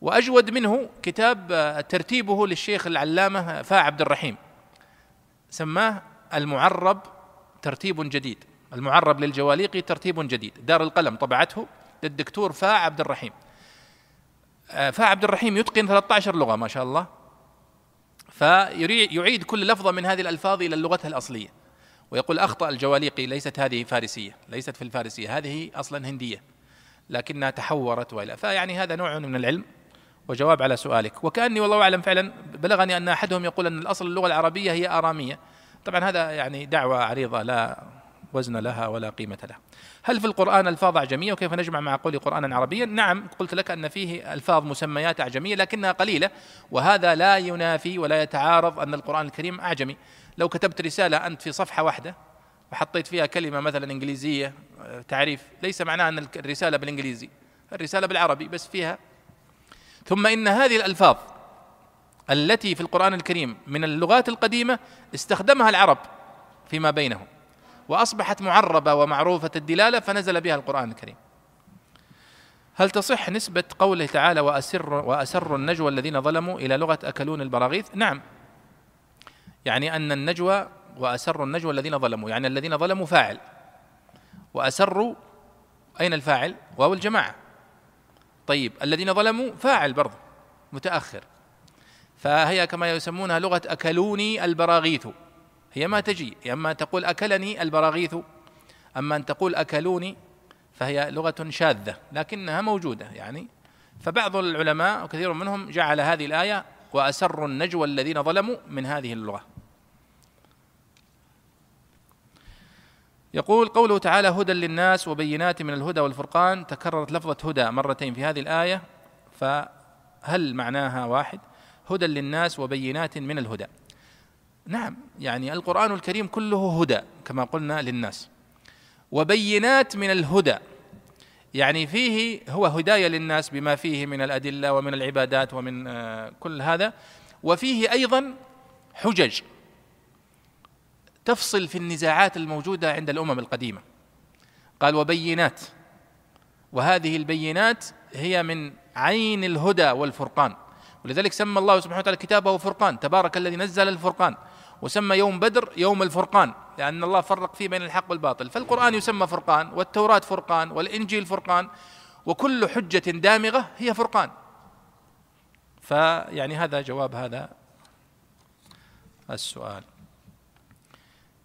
وأجود منه كتاب آه، ترتيبه للشيخ العلامة فا عبد الرحيم. سماه المعرب ترتيب جديد. المعرب للجواليقي ترتيب جديد. دار القلم طبعته للدكتور فا عبد الرحيم. فا عبد الرحيم يتقن 13 لغة ما شاء الله. فيعيد كل لفظة من هذه الألفاظ إلى لغتها الأصلية. ويقول أخطأ الجواليقي ليست هذه فارسية. ليست في الفارسية هذه أصلا هندية لكنها تحورت وإلى. فيعني هذا نوع من العلم. وجواب على سؤالك. وكأني والله أعلم فعلا بلغني أن أحدهم يقول أن الأصل اللغة العربية هي آرامية. طبعا هذا يعني دعوة عريضة لا وزن لها ولا قيمة لها. هل في القرآن ألفاظ أعجمية؟ وكيف نجمع مع قولي قرآنا عربيا؟ نعم قلت لك أن فيه ألفاظ مسميات أعجمية لكنها قليلة وهذا لا ينافي ولا يتعارض أن القرآن الكريم أعجمي. لو كتبت رسالة أنت في صفحة واحدة وحطيت فيها كلمة مثلا إنجليزية تعريف ليس معناه أن الرسالة بالإنجليزي الرسالة بالعربي بس فيها ثم إن هذه الألفاظ التي في القرآن الكريم من اللغات القديمة استخدمها العرب فيما بينهم وأصبحت معربة ومعروفة الدلالة فنزل بها القرآن الكريم هل تصح نسبة قوله تعالى وأسر وأسر النجوى الذين ظلموا إلى لغة أكلون البراغيث؟ نعم. يعني أن النجوى وأسر النجوى الذين ظلموا، يعني الذين ظلموا فاعل. وأسروا أين الفاعل؟ واو الجماعة. طيب الذين ظلموا فاعل برضه متأخر. فهي كما يسمونها لغة أكلوني البراغيث. هي ما تجي أما تقول أكلني البراغيث أما أن تقول أكلوني فهي لغة شاذة لكنها موجودة يعني فبعض العلماء وكثير منهم جعل هذه الآية وأسروا النجوى الذين ظلموا من هذه اللغة يقول قوله تعالى هدى للناس وبينات من الهدى والفرقان تكررت لفظة هدى مرتين في هذه الآية فهل معناها واحد؟ هدى للناس وبينات من الهدى. نعم يعني القرآن الكريم كله هدى كما قلنا للناس. وبينات من الهدى يعني فيه هو هداية للناس بما فيه من الأدلة ومن العبادات ومن آه، كل هذا وفيه أيضا حجج. تفصل في النزاعات الموجودة عند الأمم القديمة. قال وبينات. وهذه البينات هي من عين الهدى والفرقان. ولذلك سمى الله سبحانه وتعالى كتابه فرقان. تبارك الذي نزل الفرقان. وسمى يوم بدر يوم الفرقان لأن الله فرق فيه بين الحق والباطل. فالقرآن يسمى فرقان والتوراة فرقان والإنجيل فرقان وكل حجة دامغة هي فرقان. فيعني هذا جواب هذا السؤال.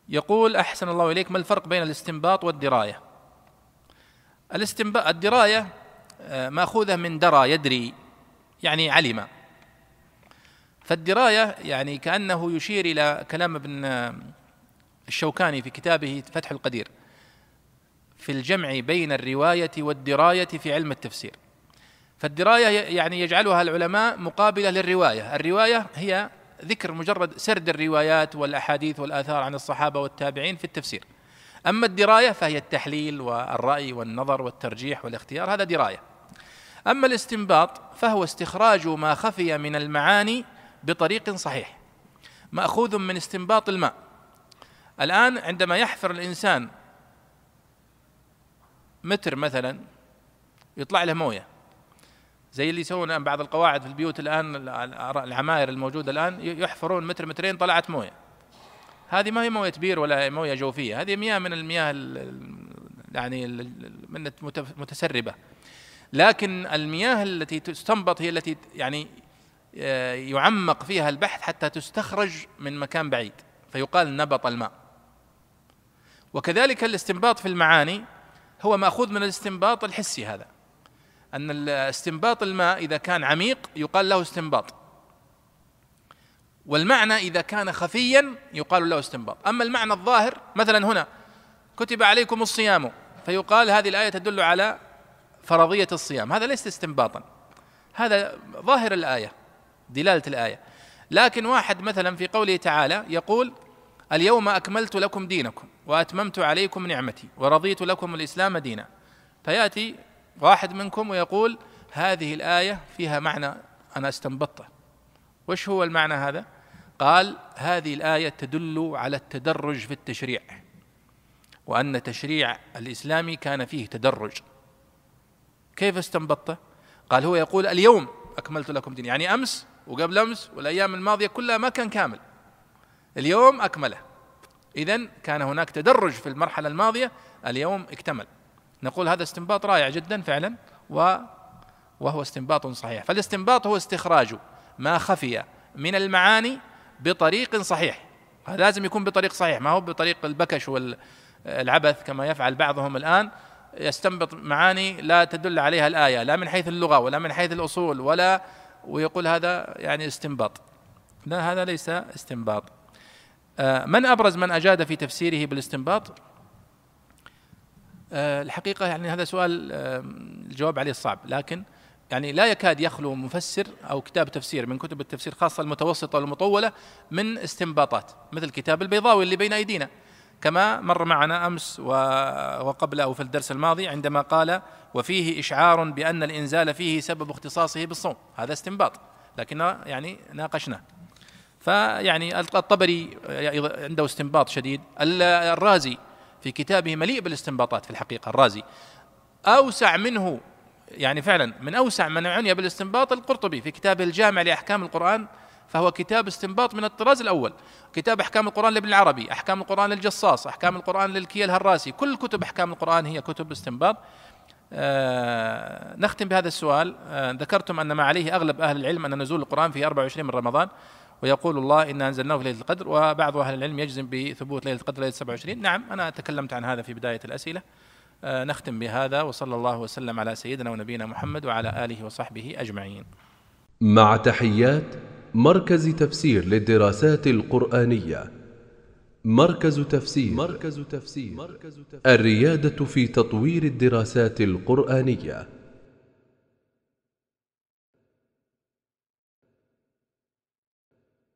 يقول أحسن الله إليك ما الفرق بين الاستنباط والدراية؟ الاستنباط الدراية آه، مأخوذة من درى يدري يعني علم. فالدراية يعني كأنه يشير إلى كلام ابن الشوكاني في كتابه فتح القدير في الجمع بين الرواية والدراية في علم التفسير. فالدراية يعني يجعلها العلماء مقابلة للرواية. الرواية هي ذكر مجرد سرد الروايات والأحاديث والآثار عن الصحابة والتابعين في التفسير. أما الدراية فهي التحليل والرأي والنظر والترجيح والاختيار هذا دراية. أما الاستنباط فهو استخراج ما خفي من المعاني بطريق صحيح مأخوذ من استنباط الماء. الآن عندما يحفر الإنسان متر مثلا يطلع له موية. زي اللي يسوون بعض القواعد في البيوت الآن العماير الموجودة الآن يحفرون متر مترين طلعت موية. هذه ما هي موية بير ولا موية جوفية هذه مياه من المياه يعني من متسربة. لكن المياه التي تستنبط هي التي يعني آه، يعمق فيها البحث حتى تستخرج من مكان بعيد فيقال نبط الماء. وكذلك الاستنباط في المعاني هو مأخوذ من الاستنباط الحسي هذا. أن استنباط الماء إذا كان عميق يقال له استنباط. والمعنى إذا كان خفيا يقال له استنباط. أما المعنى الظاهر مثلا هنا كتب عليكم الصيام فيقال هذه الآية تدل على فرضية الصيام. هذا ليس استنباطا. هذا ظاهر الآية دلالة الآية. لكن واحد مثلا في قوله تعالى يقول اليوم أكملت لكم دينكم وأتممت عليكم نعمتي ورضيت لكم الإسلام دينا. فيأتي واحد منكم ويقول هذه الآية فيها معنى أنا استنبطته. وش هو المعنى هذا؟ قال هذه الآية تدل على التدرج في التشريع وأن التشريع الإسلامي كان فيه تدرج. كيف استنبطته؟ قال هو يقول اليوم أكملت لكم دين يعني أمس وقبل أمس والأيام الماضية كلها ما كان كامل. اليوم أكمله. اذا كان هناك تدرج في المرحلة الماضية اليوم اكتمل. نقول هذا استنباط رائع جدا فعلا و وهو استنباط صحيح. فالاستنباط هو استخراج ما خفي من المعاني بطريق صحيح. هذا لازم يكون بطريق صحيح ما هو بطريق البكش والعبث كما يفعل بعضهم الآن. يستنبط معاني لا تدل عليها الآية لا من حيث اللغة ولا من حيث الأصول ولا ويقول هذا يعني استنباط. لا هذا ليس استنباط. آه، من أبرز من أجاد في تفسيره بالاستنباط؟ الحقيقة يعني هذا سؤال الجواب عليه صعب لكن يعني لا يكاد يخلو مفسر أو كتاب تفسير من كتب التفسير خاصة المتوسطة والمطولة من استنباطات مثل كتاب البيضاوي اللي بين أيدينا. كما مر معنا أمس وقبل أو في الدرس الماضي عندما قال وفيه إشعار بأن الإنزال فيه سبب اختصاصه بالصوم. هذا استنباط لكن يعني ناقشناه. فيعني الطبري عنده استنباط شديد. الرازي في كتابه مليء بالاستنباطات في الحقيقة الرازي. أوسع منه يعني فعلا من أوسع من عني بالاستنباط القرطبي في كتابه الجامع لأحكام القرآن فهو كتاب استنباط من الطراز الأول. كتاب أحكام القرآن لابن العربي أحكام القرآن للجصاص أحكام القرآن للكيا الهراسي. كل كتب أحكام القرآن هي كتب استنباط. آه نختم بهذا السؤال. آه ذكرتم أن ما عليه أغلب أهل العلم أن نزول القرآن في 24 من رمضان. ويقول الله إنا أنزلناه في ليلة القدر وبعض أهل العلم يجزم بثبوت ليلة القدر ليلة 27 نعم أنا تكلمت عن هذا في بداية الأسئلة. آه نختم بهذا وصلى الله وسلم على سيدنا ونبينا محمد وعلى آله وصحبه أجمعين. مع تحيات مركز تفسير للدراسات القرآنية. مركز تفسير. مركز تفسير. الريادة في تطوير الدراسات القرآنية.